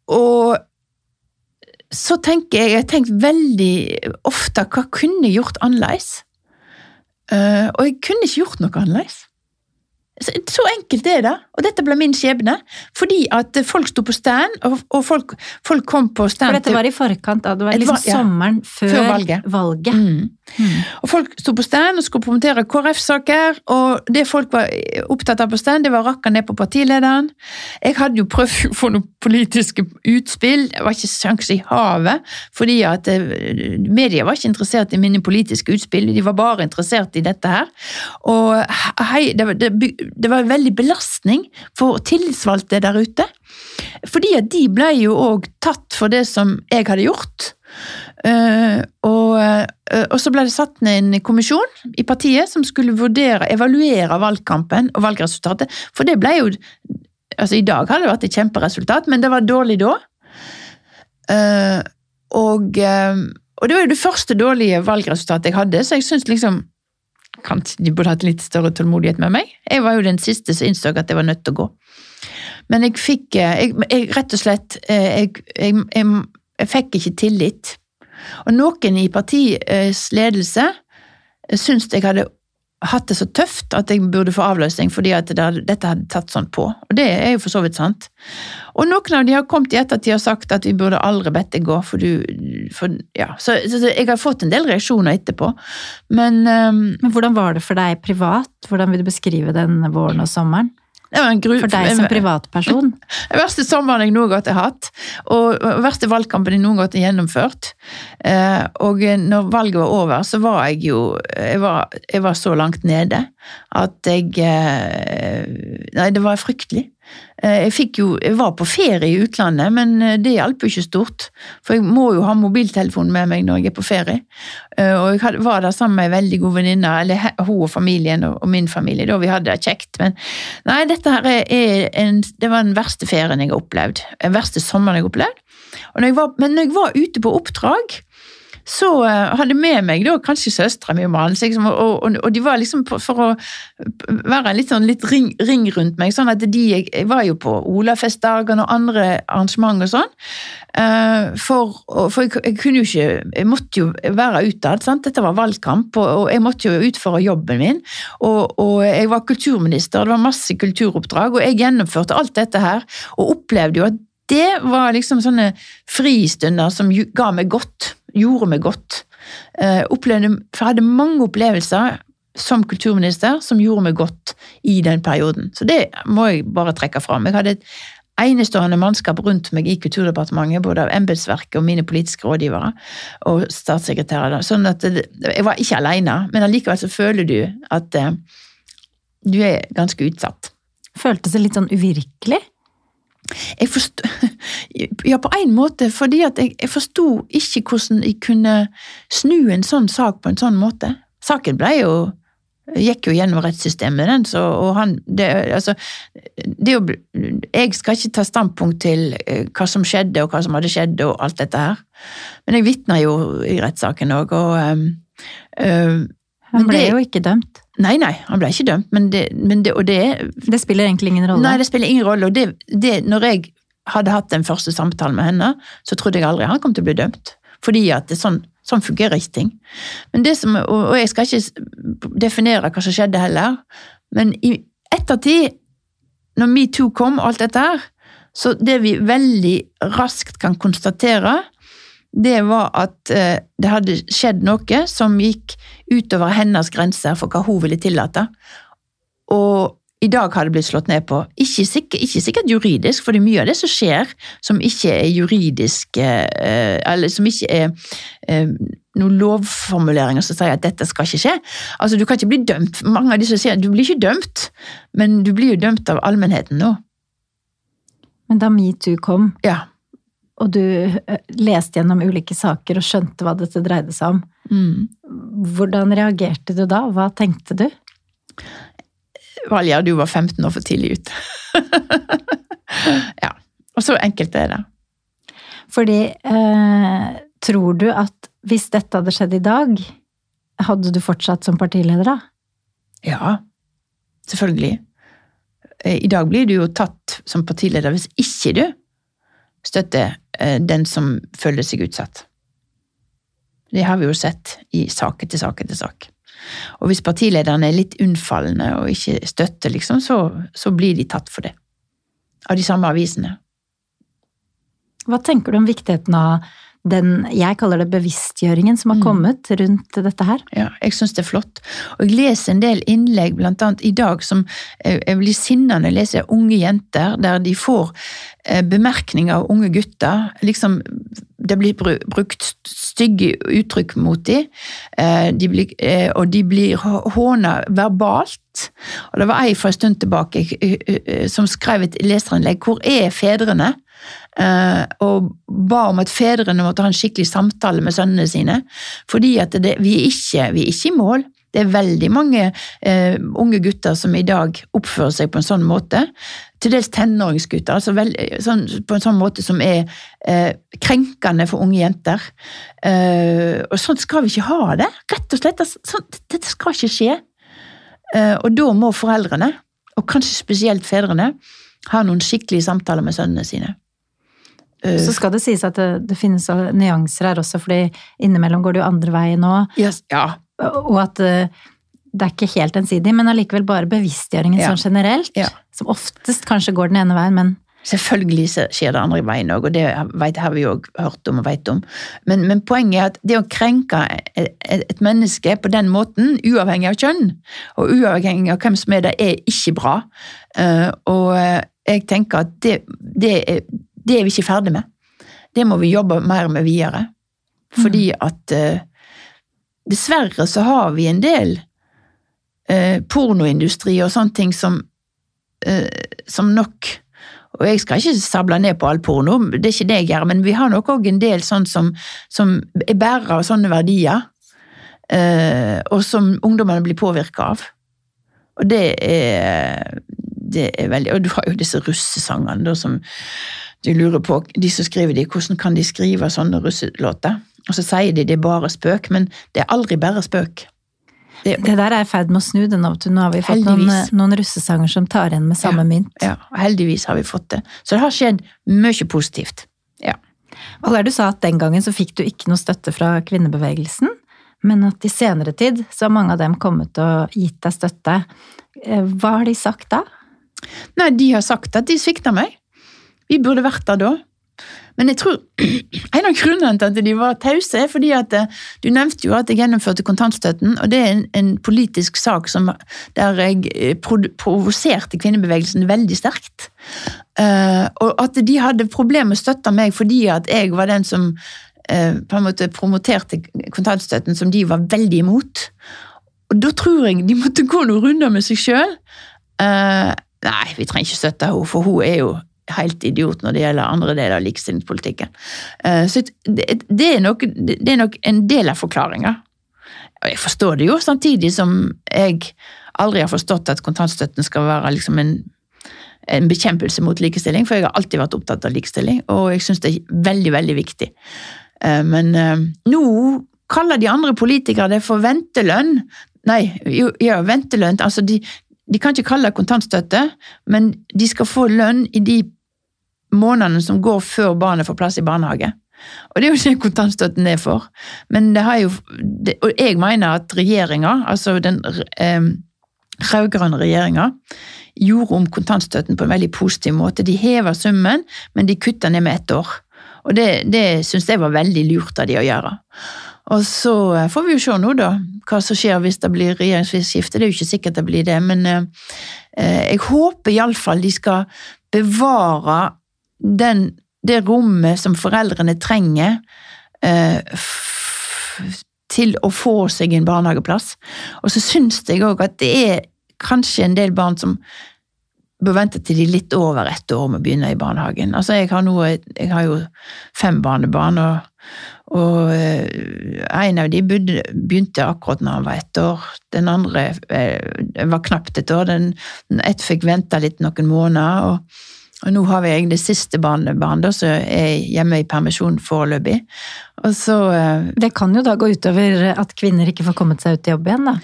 Og så tenker jeg, jeg har veldig ofte hva kunne jeg gjort annerledes? Eh, og jeg kunne ikke gjort noe annerledes. Så, enkelt er det, og dette ble min skjebne. Fordi at folk sto på stand, og, og folk, folk kom på stand For dette var i forkant av, det var liksom ja. sommeren før, Før valget. valget. Mm. Mm. Og folk sto på stand og skulle promotere KrF-saker, og det folk var opptatt av på stand, det var å rakke ned på partilederen. Jeg hadde jo prøvd å få noen politiske utspill, det var ikke sjanse i havet, fordi at eh, media var ikke interessert i mine politiske utspill, de var bare interessert i dette her. Og hei, det, det, det var veldig belastning for tillitsvalgte der ute, fordi at de ble jo òg tatt for det som jeg hadde gjort. Uh, og, uh, og så ble det satt ned en kommisjon i partiet som skulle vurdere, evaluere valgkampen og valgresultatet. For det ble jo altså I dag hadde det vært et kjemperesultat, men det var dårlig da. Uh, og, og det var jo det første dårlige valgresultatet jeg hadde, så jeg syns liksom Kanskje de burde hatt litt større tålmodighet med meg. Jeg var jo den siste som innså at jeg var nødt til å gå. Men jeg fikk eh, jeg, jeg, Rett og slett eh, jeg, jeg, fikk ikke tillit. Og noen i partiets ledelse syntes jeg hadde hatt det så tøft at jeg burde få avløsning fordi at det, dette hadde tatt sånn på. Og det er jo for så vidt sant. Og noen av de har kommet i ettertid og sagt at vi burde aldri bedt deg gå, for du for, ja. så, så, jeg har fått en del reaksjoner etterpå. Men um, Men hvordan var det for deg privat? Hvordan vil du beskrive den våren og sommeren? For deg som privatperson? Den verste sommeren jeg noen gang har hatt, og den verste valgkampen jeg noen gang har gjennomført. Eh, og når valget var over, så var jeg jo Jeg var, jeg var så langt nede at jeg eh, Nei, det var fryktelig. Eh, Jeg fikk jo Jeg var på ferie i utlandet, men eh, det hjalp jo ikke stort. For jeg må jo ha mobiltelefonen med meg når jeg er på ferie. Eh, Og jeg var der sammen med ei veldig god venninne, eller hun og familien og min familie, da vi hadde det kjekt. Men nei, dette her er, en Det var den verste ferien jeg har opplevd. Den verste sommeren jeg har opplevd. Når jeg var, men når jeg var ute på oppdrag, så uh, hadde med meg da kanskje søstera mi og mannen, liksom, og, og, og, de var liksom på, for å være litt sånn litt ring, ring, rundt meg. sånn at de, Jeg var jo på Olafestdagene og andre arrangement og sånn. Uh, for, for jeg, jeg, kunne jo ikke Jeg måtte jo være utad. Dette var valgkamp, og, og, jeg måtte jo utføre jobben min. Og, og jeg var kulturminister, det var masse kulturoppdrag, og jeg gjennomførte alt dette her. Og opplevde jo at det var liksom sånne fristunder som ga meg godt, gjorde meg godt. Uh, opplevde, for jeg hadde mange opplevelser som kulturminister som gjorde meg godt i den perioden. Så det må jeg bare trekke fram. Jeg hadde et enestående mannskap rundt meg i Kulturdepartementet, både av embetsverket og mine politiske rådgivere og statssekretærer. Sånn at jeg var ikke alene, men allikevel så føler du at uh, du er ganske utsatt. Føltes det litt sånn uvirkelig? Jeg forstod, ja, på en måte, fordi at jeg, jeg forsto ikke hvordan jeg kunne snu en sånn sak på en sånn måte. Saken ble jo gikk jo gjennom rettssystemet, den, så, og han det, altså, det jo, Jeg skal ikke ta standpunkt til eh, hva som skjedde, og hva som hadde skjedd, og alt dette her. Men jeg vitna jo i rettssaken òg, og øh, Han ble det, jo ikke dømt. Nei, nei, han ble ikke dømt, men det, men det, og det Det spiller egentlig ingen rolle? Nei, det spiller ingen rolle. Og det, det, når jeg hadde hatt den første samtalen med henne, så trodde jeg aldri han kom til å bli dømt. Fordi at det sånn, sånn fungerer ikke ting. Men det som, og jeg skal ikke definere hva som skjedde heller, men i ettertid, når metoo kom og alt dette her, så det vi veldig raskt kan konstatere, det var at eh, det hadde skjedd noe som gikk utover hennes grenser for hva hun ville tillate. Og i dag har det blitt slått ned på. Ikke sikkert, ikke sikkert juridisk, for det mye av det som skjer som ikke er juridisk eh, Eller som ikke er eh, noen lovformuleringer som sier at dette skal ikke skje. Altså, Du kan ikke bli dømt. Mange av de som sier du blir ikke dømt, men du blir jo dømt av allmennheten nå. Men da metoo kom, ja og du eh, leste gjennom ulike saker og skjønte hva dette dreide seg om. Mm. Hvordan reagerte du da? Hva tenkte du? Valja, du var 15 år for tidlig ute. ja. Og så enkelt er det. Fordi eh, tror du at hvis dette hadde skjedd i dag, hadde du fortsatt som partileder da? Ja, selvfølgelig. Eh, I dag blir du jo tatt som partileder hvis ikke du støtter Eh, den som føler seg utsatt. Det har vi jo sett i sak etter sak etter sak. Og hvis partilederne er litt unnfallende og ikke støtter, liksom, så, så blir de tatt for det. Av de samme avisene. Hva tenker du om viktigheten av den jeg kaller det bevisstgjøringen som har mm. kommet rundt dette her. Ja, jeg syns det er flott. Og jeg leser en del innlegg, blant annet i dag, som jeg blir sinna når jeg leser unge jenter, der de får eh, bemerkninger av unge gutter. Liksom, det blir brukt stygge uttrykk mot dem, eh, de blir, eh, og de blir håna verbalt. Og det var ei for en stund tilbake som skrev et leserinnlegg 'Hvor er fedrene?' Eh, og ba om at fedrene måtte ha en skikkelig samtale med sønnene sine. Fordi det, vi, er ikke, vi, er ikke, i mål. Det er veldig mange uh, unge gutter som i dag oppfører seg på en sånn måte. Til dels tenåringsgutter, altså veld, sånn, på en sånn måte som er uh, krenkende for unge jenter. og sånn skal vi ikke ha det. Rett og slett. Altså, sånn, dette skal ikke skje. og da må foreldrene, og kanskje spesielt fedrene, ha noen skikkelige samtaler med sønnene sine. Uh, så skal det sies at det, det, finnes nyanser her også, fordi innimellom går det jo andre veien òg. Yes, ja. Og at uh, det er ikke helt ensidig, men allikevel bare bevisstgjøringen ja. sånn generelt. Ja. Som oftest kanskje går den ene veien, men Selvfølgelig skjer det andre veien òg, og det har vi jo hørt om og vet om. Men, men, poenget er at det å krenke et, menneske på den måten, uavhengig av kjønn, og uavhengig av hvem som er det, er ikke bra. Uh, og jeg tenker at det, det er det er vi ikke ferdig med. Det må vi jobbe mer med videre. Fordi mm. at uh, Dessverre så har vi en del uh, pornoindustri og sånne ting som, uh, som nok og jeg skal ikke sable ned på all porno, det er ikke det jeg gjør, men vi har nok òg en del sånn som, som er bærere av sånne verdier, og som ungdommene blir påvirka av. Og det er, det er veldig Og du har jo disse russesangene da som du lurer på, de som skriver de, hvordan kan de skrive sånne russelåter? Og så sier de det er bare spøk, men det er aldri bare spøk. Det, det der er i ferd med å snu det nå. Nå har vi fått noen, noen, russesanger som tar igjen med samme ja, mynt. Ja, heldigvis har vi fått det. Så det har skjedd mye positivt. Ja. Valgar, du sa at den gangen så fikk du ikke noe støtte fra kvinnebevegelsen, men at i senere tid så har mange av dem kommet og gitt deg støtte. Eh, hva har de sagt da? Nei, de har sagt at de svikta meg. Vi burde vært der da. Men jeg tror en av grunnene til at de var tause, er fordi at eh, du nevnte jo at jeg gjennomførte kontantstøtten, og det er en, en politisk sak som, der jeg eh, provoserte kvinnebevegelsen veldig sterkt. Uh, og at de hadde problemer med å støtte meg fordi at jeg var den som uh, på en måte promoterte kontantstøtten, som de var veldig imot. Og da tror jeg de måtte gå noen runder med seg sjøl. Uh, nei, vi trenger ikke støtte henne, for hun er jo helt idiot når det gjelder andre deler av likestillingspolitikken. Eh, så det er nok, det er nok en del av forklaringa. Jeg forstår det jo, samtidig som jeg aldri har forstått at kontantstøtten skal være liksom en, en bekjempelse mot likestilling, for jeg har alltid vært opptatt av likestilling, og jeg syns det er veldig, veldig viktig. Eh, men eh, nå kaller de andre politikere det for ventelønn. Nei, jo, ja, ventelønn. Altså, de, de kan ikke kalle det kontantstøtte, men de skal få lønn i de månedene som går før barnet får plass i barnehage. Og det er jo det kontantstøtten er for. Men det har jo det, Og jeg mener at regjeringa, altså den eh, rød-grønne regjeringa, gjorde om kontantstøtten på en veldig positiv måte. De hever summen, men de kutter ned med ett år. Og det, det syns jeg var veldig lurt av de å gjøre. Og så eh, får vi jo se nå, da, hva som skjer hvis det blir regjeringsskifte. Det er jo ikke sikkert det blir det, men eh, eh jeg håper iallfall de skal bevare den, det rommet som foreldrene trenger til å få seg en barnehageplass. Og så syns jeg òg at det er kanskje en del barn som bør vente til de er litt over ett år med å begynne i barnehagen. Altså, jeg har, noe, jeg har jo fem barnebarn, og, og uh, en av de begynte akkurat når han var ett år. Den andre uh, var knapt et år. Den, ett fikk vente litt noen måneder. og og nå har vi egentlig siste barnebarnet som er hjemme i permisjon foreløpig. Og så eh, Det kan jo da gå utover at kvinner ikke får kommet seg ut i jobb igjen, da?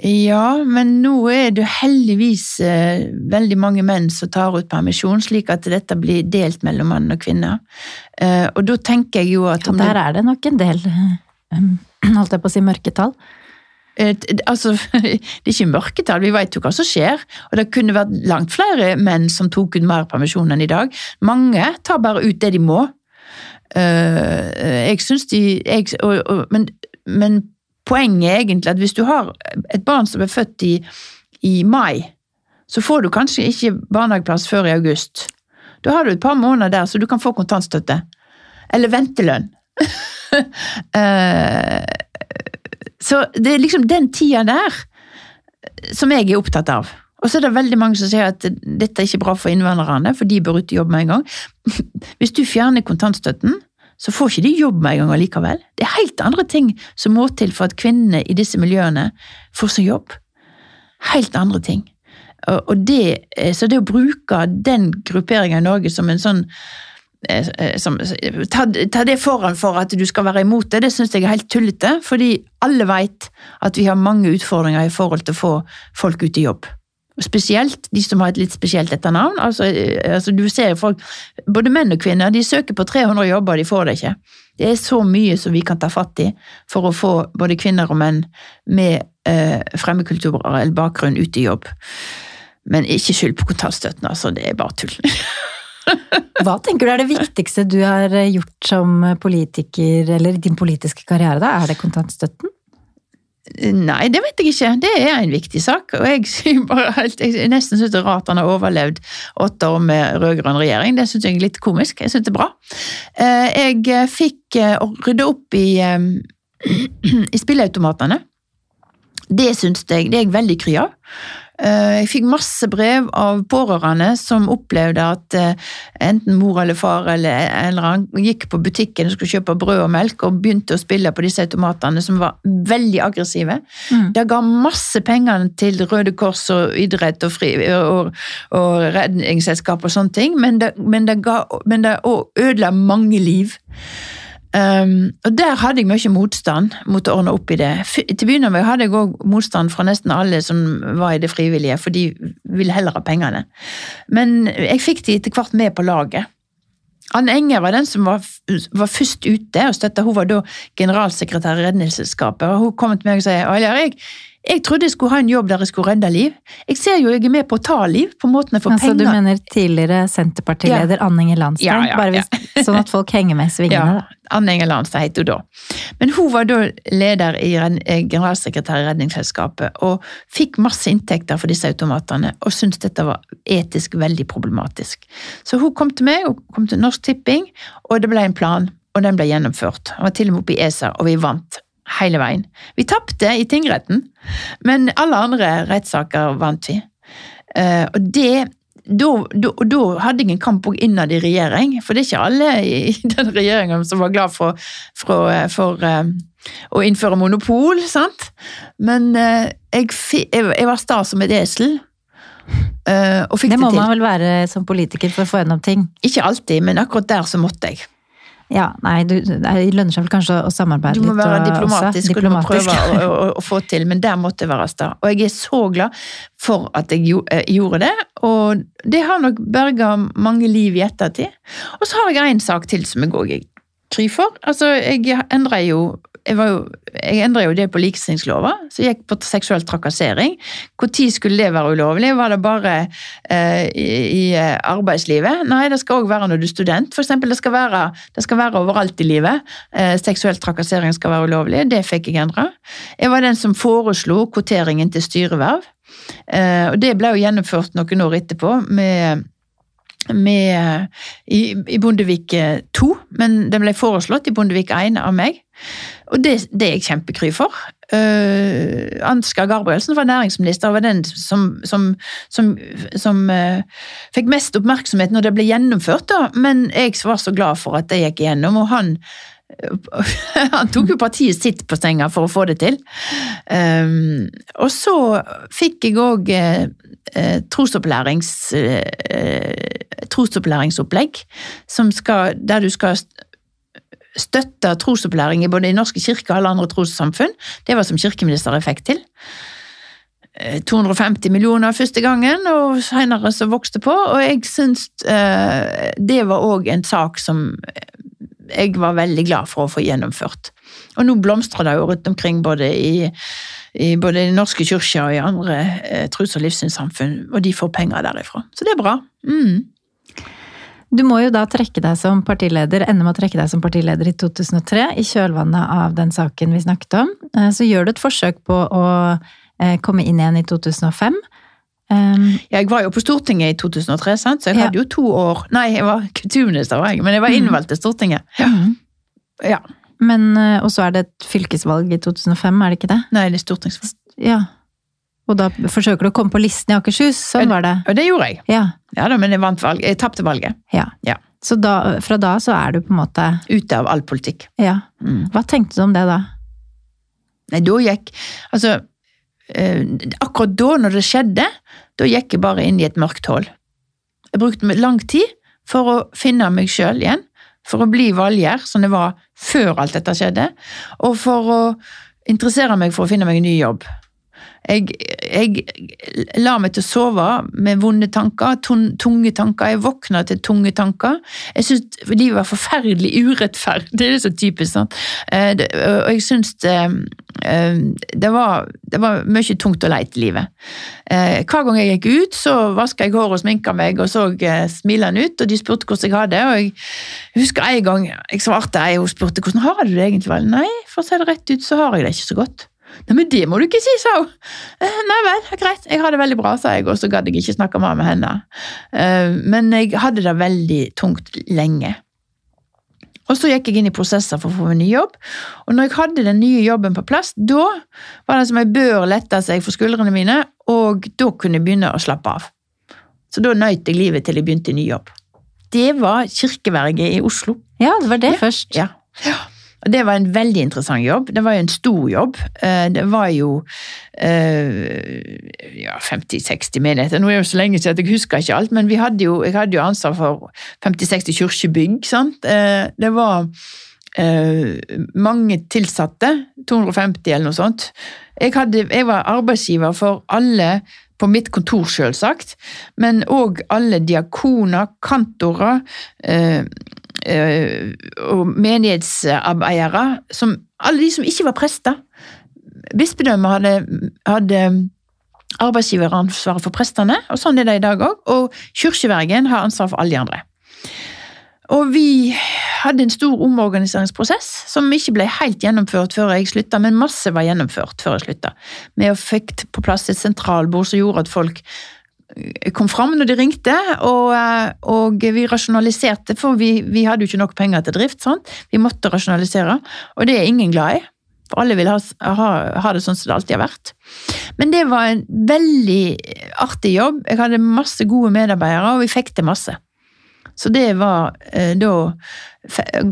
Ja, men nå er det heldigvis eh, veldig mange menn som tar ut permisjon, slik at dette blir delt mellom mann og kvinne. Eh, og da tenker jeg jo at ja, Der er det nok en del, holdt jeg på å si, mørketall? Eh, altså, det er ikke mørketall, vi vet jo hva som skjer. Og det kunne vært langt flere menn som tok ut mer permisjon enn i dag. Mange tar bare ut det de må. Eh, jeg syns de jeg, og, og, men, men, poenget egentlig at hvis du har et barn som er født i, i mai, så får du kanskje ikke barnehageplass før i august. Da har du et par måneder der, så du kan få kontantstøtte. Eller ventelønn. uh, Så det er liksom den tida der som jeg er opptatt av. Og så er det veldig mange som sier at dette er ikke bra for innvandrerne, for de bør ut i jobb med en gang. Hvis du fjerner kontantstøtten, så får ikke de jobb med en gang allikevel. Det er helt andre ting som må til for at kvinnene i disse miljøene får seg jobb. Helt andre ting. Og det, så det å bruke den grupperinga i Norge som en sånn Eh, eh, som, ta, ta, det foran for at du skal være imot det, det syns jeg er helt tullete. Fordi alle vet at vi har mange utfordringer i forhold til å få folk ut i jobb. Spesielt de som har et litt spesielt etternavn. Altså, eh, altså du ser folk, Både menn og kvinner de søker på 300 jobber, de får det ikke. Det er så mye som vi kan ta fatt i for å få både kvinner og menn med eh, fremmedkulturell bakgrunn ut i jobb. Men ikke skyld på kontantstøtten, altså. Det er bare tull. Hva tenker du er det viktigste du har gjort som politiker, eller i din politiske karriere, da? Er det kontantstøtten? Nei, det vet jeg ikke. Det er en viktig sak. Og jeg, helt, jeg nesten syns det er rart han har overlevd åtte år med rød-grønn regjering. Det syns jeg er litt komisk. Jeg syns det er bra. Eh, jeg fikk å rydde opp i, eh, i spilleautomatene. Det syns jeg, det er jeg veldig kry av. Eh, jeg fikk masse brev av pårørende som opplevde at eh, enten mor eller far eller eller annen gikk på butikken og skulle kjøpe brød og melk og begynte å spille på disse automatene som var veldig aggressive. Mm. Det ga masse penger til Røde Kors og idrett og, fri, og, og redningsselskap og sånne ting, men det, men det, ga, men det ødela mange liv. Um, og der hadde jeg mye motstand mot å ordne opp i det. F til å med hadde jeg òg motstand fra nesten alle som var i det frivillige, for de ville heller ha pengene. Men jeg fikk de etter hvert med på laget. Anne Enger var den som var, var først ute og støtta. Hun var da generalsekretær i Redningsselskapet. og Hun kom til meg og sa jeg, jeg trodde jeg skulle ha en jobb der jeg skulle redde liv. Jeg ser jo jeg er med på å ta liv, på måten jeg får altså, penger Du mener tidligere Senterpartileder ja. Anne Inger Landstein? Ja, ja, bare hvis, sånn at folk henger med i svingene? Ja, Anne Inger Landstein het hun da. Men hun var da leder i eh, generalsekretær i Redningsselskapet og fikk masse inntekter for disse automatene og syntes dette var etisk veldig problematisk. Så hun kom til meg, hun kom til Norsk Tipping, og det ble en plan. Og den ble gjennomført. Han var til og med oppe i ESA, og vi vant hele veien. Vi tapte i tingretten, men alle andre rettssaker vant vi. Uh, og det da, hadde jeg en kamp innad i regjering, for det er ikke alle i den regjeringen som var glad for, for, for uh, å innføre monopol, sant? Men jeg, jeg, var sta som et esel. og fikk det, til. det må man vel være som politiker for å få gjennom ting? Ikke alltid, men akkurat der så måtte jeg. Ja, nei, du, Det lønner seg vel kanskje å samarbeide litt? Du må litt være diplomatisk, og, diplomatisk. du må prøve å, å, å, få til, men der måtte jeg være sta. Og jeg er så glad for at jeg eh, gjorde det, og det har nok berga mange liv i ettertid. Og så har jeg en sak til som jeg òg er kry. Altså, jeg endra jo jeg, jo, jeg jo det på likestillingslova, jeg gikk på seksuell trakassering. Når skulle det være ulovlig? Var det bare eh, i, i, eh, arbeidslivet? Nei, det skal òg være når du er student. Eksempel, det skal være, det skal være overalt i livet. Eh, seksuell trakassering skal være ulovlig. Det fikk jeg endra. Jeg var den som foreslo kvoteringen til styreverv. Eh, og det ble jo gjennomført noen år etterpå med med, i, i, Bondevik II, men den ble foreslått i Bondevik I av meg. Og det, det er jeg kjempekry for. Uh, Ansgar Gabrielsen var næringsminister og var den som, som, som, som uh, fikk mest oppmerksomhet når det ble gjennomført, da. men jeg var så glad for at det gikk igjennom. og han han tok jo partiet sitt på senga for å få det til. Um, og så fikk jeg òg uh, trosopplæringsopplegg, der du skal støtte trosopplæring i både i Norske kirke og alle andre trossamfunn. Det var som kirkeminister jeg fikk til. 250 eh, millioner første gangen, og senere så vokste på. Og jeg syns eh, det var òg en sak som jeg var veldig glad for å få gjennomført. Og nå blomstrer det jo rundt omkring både i, i både i norske kirker og i andre eh, tros- og livssynssamfunn, og de får penger derifra. Så det er bra. Mm. Du må jo da trekke deg som partileder, ende med å trekke deg som partileder i 2003, i kjølvannet av den saken vi snakket om. Eh, så gjør du et forsøk på å eh, komme inn igjen i 2005. Um, jeg var jo på Stortinget i 2003, sant? så jeg ja. hadde jo to år Nei, jeg var kulturminister, var jeg, men jeg var mhm. innvalgt til Stortinget. Ja. Ja. Men, eh, Og så er det et fylkesvalg i 2005, er det ikke det? Nei, det er stortingsvalg. Ja. Og da forsøker du å komme på listen i Akershus? Sånn var det? Og det gjorde jeg. Ja, ja da, Men jeg vant valget. Jeg tapte valget. Ja. ja. Så da, fra da så er du på en måte Ute av all politikk. Ja. Mm. Hva tenkte du om det da? Nei, da gikk Altså, akkurat da, når det skjedde, da gikk jeg bare inn i et mørkt hull. Jeg brukte lang tid for å finne meg sjøl igjen. For å bli Valgjerd, som det var før alt dette skjedde. Og for å interessere meg for å finne meg en ny jobb. Jeg, jeg la meg til å sove med vonde tanker, tunge tanker. Jeg våkna til tunge tanker. Jeg syns livet var forferdelig urettferdig. Det er så typisk. sant? Eh, og jeg syns det, eh, det, var, det var mye tungt og leit i livet. Eh, hver gang jeg gikk ut, så vaska jeg håret og sminka meg og så smilende ut, og de spurte hvordan jeg hadde det. og Jeg husker en gang jeg svarte ei, hun spurte hvordan har du det egentlig. Nei, for å si det rett ut, så har jeg det ikke så godt. Nei, men det må du ikke si, sa hun. Eh, nei vel, greit, jeg har det veldig bra, sa jeg, og så gadd jeg ikke snakke mer med henne. Eh, men jeg hadde det veldig tungt lenge. Og så gikk jeg inn i prosesser for å få en ny jobb, og når jeg hadde den nye jobben på plass, da var det som ei bør lette seg for skuldrene mine, og da kunne jeg begynne å slappe av. Så da nøt jeg livet til jeg begynte i ny jobb. Det var kirkeverget i Oslo. Ja, det var det ja. først. Ja. ja. Og Det var en veldig interessant jobb. Det var jo en stor jobb. Eh, det var jo eh, ja, 50-60 menigheter. Nå er det jo så lenge siden at jeg husker ikke alt, men hadde jo, jeg hadde jo ansvar for 50-60 kirkebygg. Eh, det var mange tilsatte, 250 eller noe sånt. Jeg, hadde, jeg var arbeidsgiver for alle på mitt kontor, selvsagt, men òg alle diakoner, kantorer eh, og menighetsarbeidere. Som, alle de som ikke var prester. Bispedømmet hadde, hadde arbeidsgiveransvaret for prestene, og sånn er det i dag òg. Og kirkevergen har ansvar for alle de andre. Og vi hadde en stor omorganiseringsprosess som ikke ble helt gjennomført før jeg slutta, men masse var gjennomført før jeg slutta. Vi fikk på plass et sentralbord som gjorde at folk kom fram når de ringte, og, eh, og vi rasjonaliserte, for vi, vi, hadde jo ikke nok penger til drift. Sant? Vi måtte rasjonalisere, og det er ingen glad i. For alle vil ha, ha, ha, det sånn som det alltid har vært. Men det var en veldig artig jobb. Jeg hadde masse gode medarbeidere, og vi fikk til masse. Så det var eh, da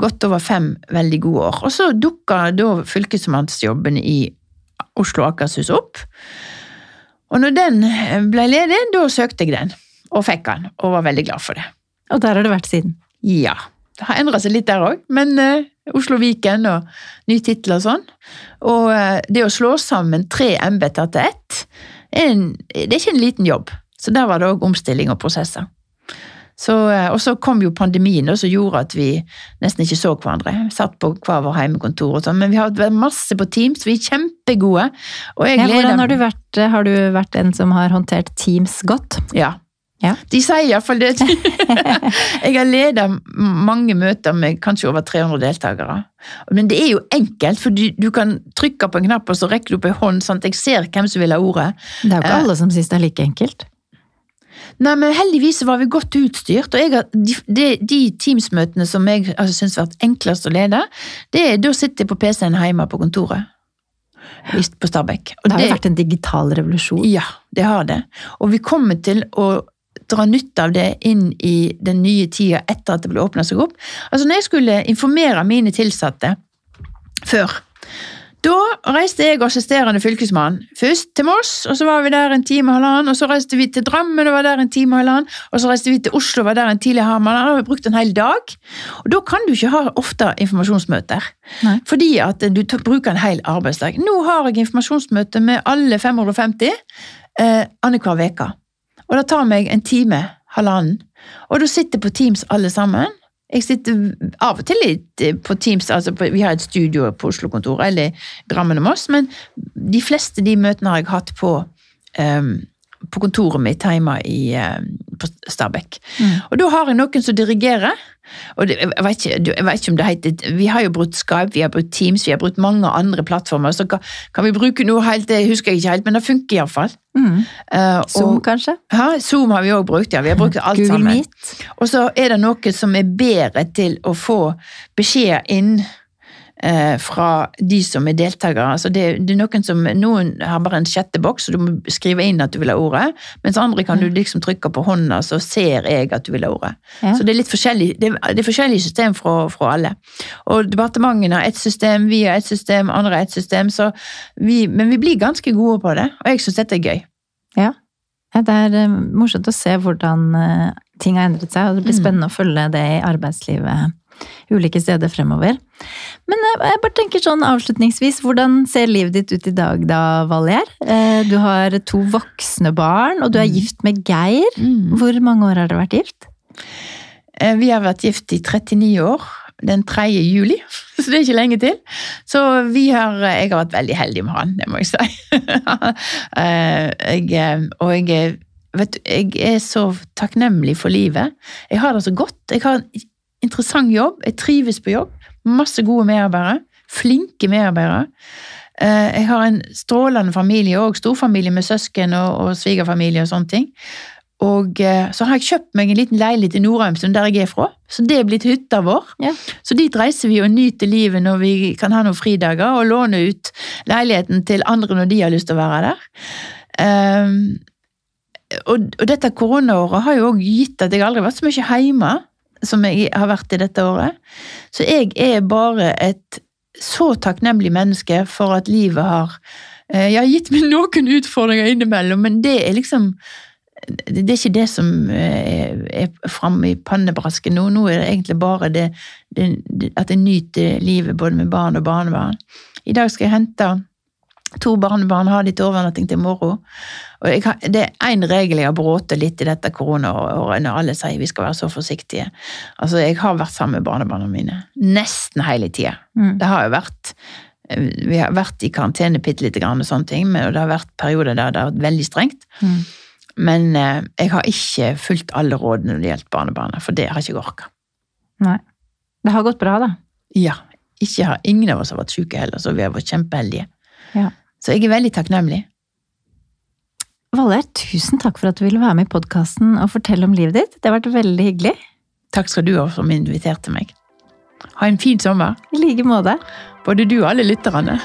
godt over fem veldig gode år. Og så dukka da fylkesmannsjobben i Oslo og Akershus opp. Og når den ble ledig, da søkte jeg den, og fikk den, og var veldig glad for det. Og der har du vært siden? Ja. Det har endra seg litt der òg, men uh, Oslo-Viken og ny tittel og sånn. Og uh, det å slå sammen tre embeter til ett, er en, det er ikke en liten jobb. Så der var det òg omstilling og prosesser. Så, uh, og så kom jo pandemien som gjorde at vi nesten ikke så hverandre. Vi satt på hver vår heimekontor og sånn, men vi har vært masse på Teams, vi er kjempegode. Og ja, hvordan har du, vært, har du vært en som har håndtert Teams godt? Ja, ja. De sier iallfall det. jeg har ledet mange møter med kanskje over 300 deltakere. Men det er jo enkelt, for du, du kan trykke på en knapp, og så rekker du opp en hånd, sånn at jeg ser hvem som vil ha ordet. Det er jo ikke alle som syns det er like enkelt. Nei, men heldigvis var vi godt utstyrt, og har, de, de, Teams-møtene som jeg altså, syns har vært enklest å lede, det er da sitter jeg på PC-en hjemme på kontoret. På Stabekk. Det har jo vært en digital revolusjon. Ja, det har det. Og vi kommer til å dra nytte av det inn i den nye tida etter at det ble åpna seg opp. Altså Når jeg skulle informere mine tilsatte før, da reiste jeg og assisterende fylkesmann først til Moss, og så var vi der en time og halvannen. Og så reiste vi til Drammen og var der en time og halvannen. Og så reiste vi til Oslo og var der en tidlig halvannen. Da har vi brukt en hel dag. Og da kan du ikke ha ofte informasjonsmøter. Nei. Fordi at du bruker en hel arbeidsdag. Nå har jeg informasjonsmøte med alle 550 eh, annenhver uke. Og det tar meg en time, halvannen. Og da sitter på Teams alle sammen. Jeg sitter av og til litt på Teams, altså på, vi har et studio på Oslo-kontoret, eller Drammen og Moss, men de fleste de møtene har jeg hatt på, um, på kontoret mitt hjemme i, um, på Stabekk. Mm. Og da har jeg noen som dirigerer. Og det, jeg, vet ikke, jeg, vet ikke, om det heter Vi har jo brukt Skype, vi har brukt Teams, vi har brukt mange andre plattformer. Så kan, kan vi bruke noe helt, det husker jeg ikke helt, men det funker iallfall. Mm. Uh, Zoom, og, kanskje? Ja, Zoom har vi òg brukt, ja. Vi har brukt alt Google sammen. Meet. Og så er det noe som er bedre til å få beskjed inn fra de som er deltakere. Altså det, det, er Noen som, noen har bare en chatteboks, og du må skrive inn at du vil ha ordet. Mens andre kan du liksom trykke på hånda, så ser jeg at du vil ha ordet. Ja. Så det er litt forskjellig, det, det er forskjellige system fra, fra, alle. Og Departementene har ett system, vi har ett system, andre har ett system. Vi, men vi blir ganske gode på det, og jeg syns dette er gøy. Ja. Det er eh, morsomt å se hvordan eh, ting har endret seg, og det blir mm. spennende å følge det i arbeidslivet ulike steder fremover. Men eh, jeg bare tenker sånn avslutningsvis, hvordan ser livet ditt ut i dag da, Valjer? Eh, du har to voksne barn, og du er mm. gift med Geir. Mm. Hvor mange år har dere vært gift? Eh, vi har vært gift i 39 år. Den 3. juli, så det er ikke lenge til. Så vi har Jeg har vært veldig heldig med han, det må jeg si. jeg, og jeg vet jeg er så takknemlig for livet. Jeg har det så godt. Jeg har interessant jobb. Jeg trives på jobb. Masse gode medarbeidere. Flinke medarbeidere. Eh, jeg har en strålende familie og storfamilie med søsken og, og svigerfamilie og sånne ting. Og eh, så har jeg kjøpt meg en liten leilighet i Nordheimsund, der jeg er fra. Så det er blitt hytta vår. Ja. Så dit reiser vi og nyter livet når vi kan ha noen fridager, og låne ut leiligheten til andre når de har lyst til å være der. Um, og, og, dette koronaåret har jo òg gitt at jeg aldri har vært så mye hjemme som jeg har vært i dette året. Så jeg er bare et så takknemlig menneske for at livet har eh, Jeg har gitt meg noen utfordringer innimellom, men det er liksom det er ikke det som eh, er framme i pannebrasken nå. Nå er det egentlig bare det, det, det, at jeg nyter livet både med barn og barnebarn. I dag skal jeg hente to barnebarn, ha litt overnatting til morgen. Og har, det er én regel jeg har brutt litt i dette koronaåret, når alle sier vi skal være så forsiktige. Altså, Jeg har vært sammen med barnebarna mine nesten hele tida. Mm. Det har jo vært Vi har vært i karantene bitte lite grann, og sånne ting, men det har vært perioder der det har vært veldig strengt. Mm. Men eh, jeg har ikke fulgt alle rådene når det gjelder barnebarna, for det har jeg ikke orka. Nei. Det har gått bra, da. Ja, ikke har, ingen av oss har vært syke heller, så vi har vært kjempeheldige. Ja. Så jeg er veldig takknemlig. Valgerd, tusen takk for at du ville være med i podkasten og fortelle om livet ditt. Det har vært veldig hyggelig. Takk skal du ha som inviterte meg. Ha en fin sommer, I like måte. både du og alle lytterne.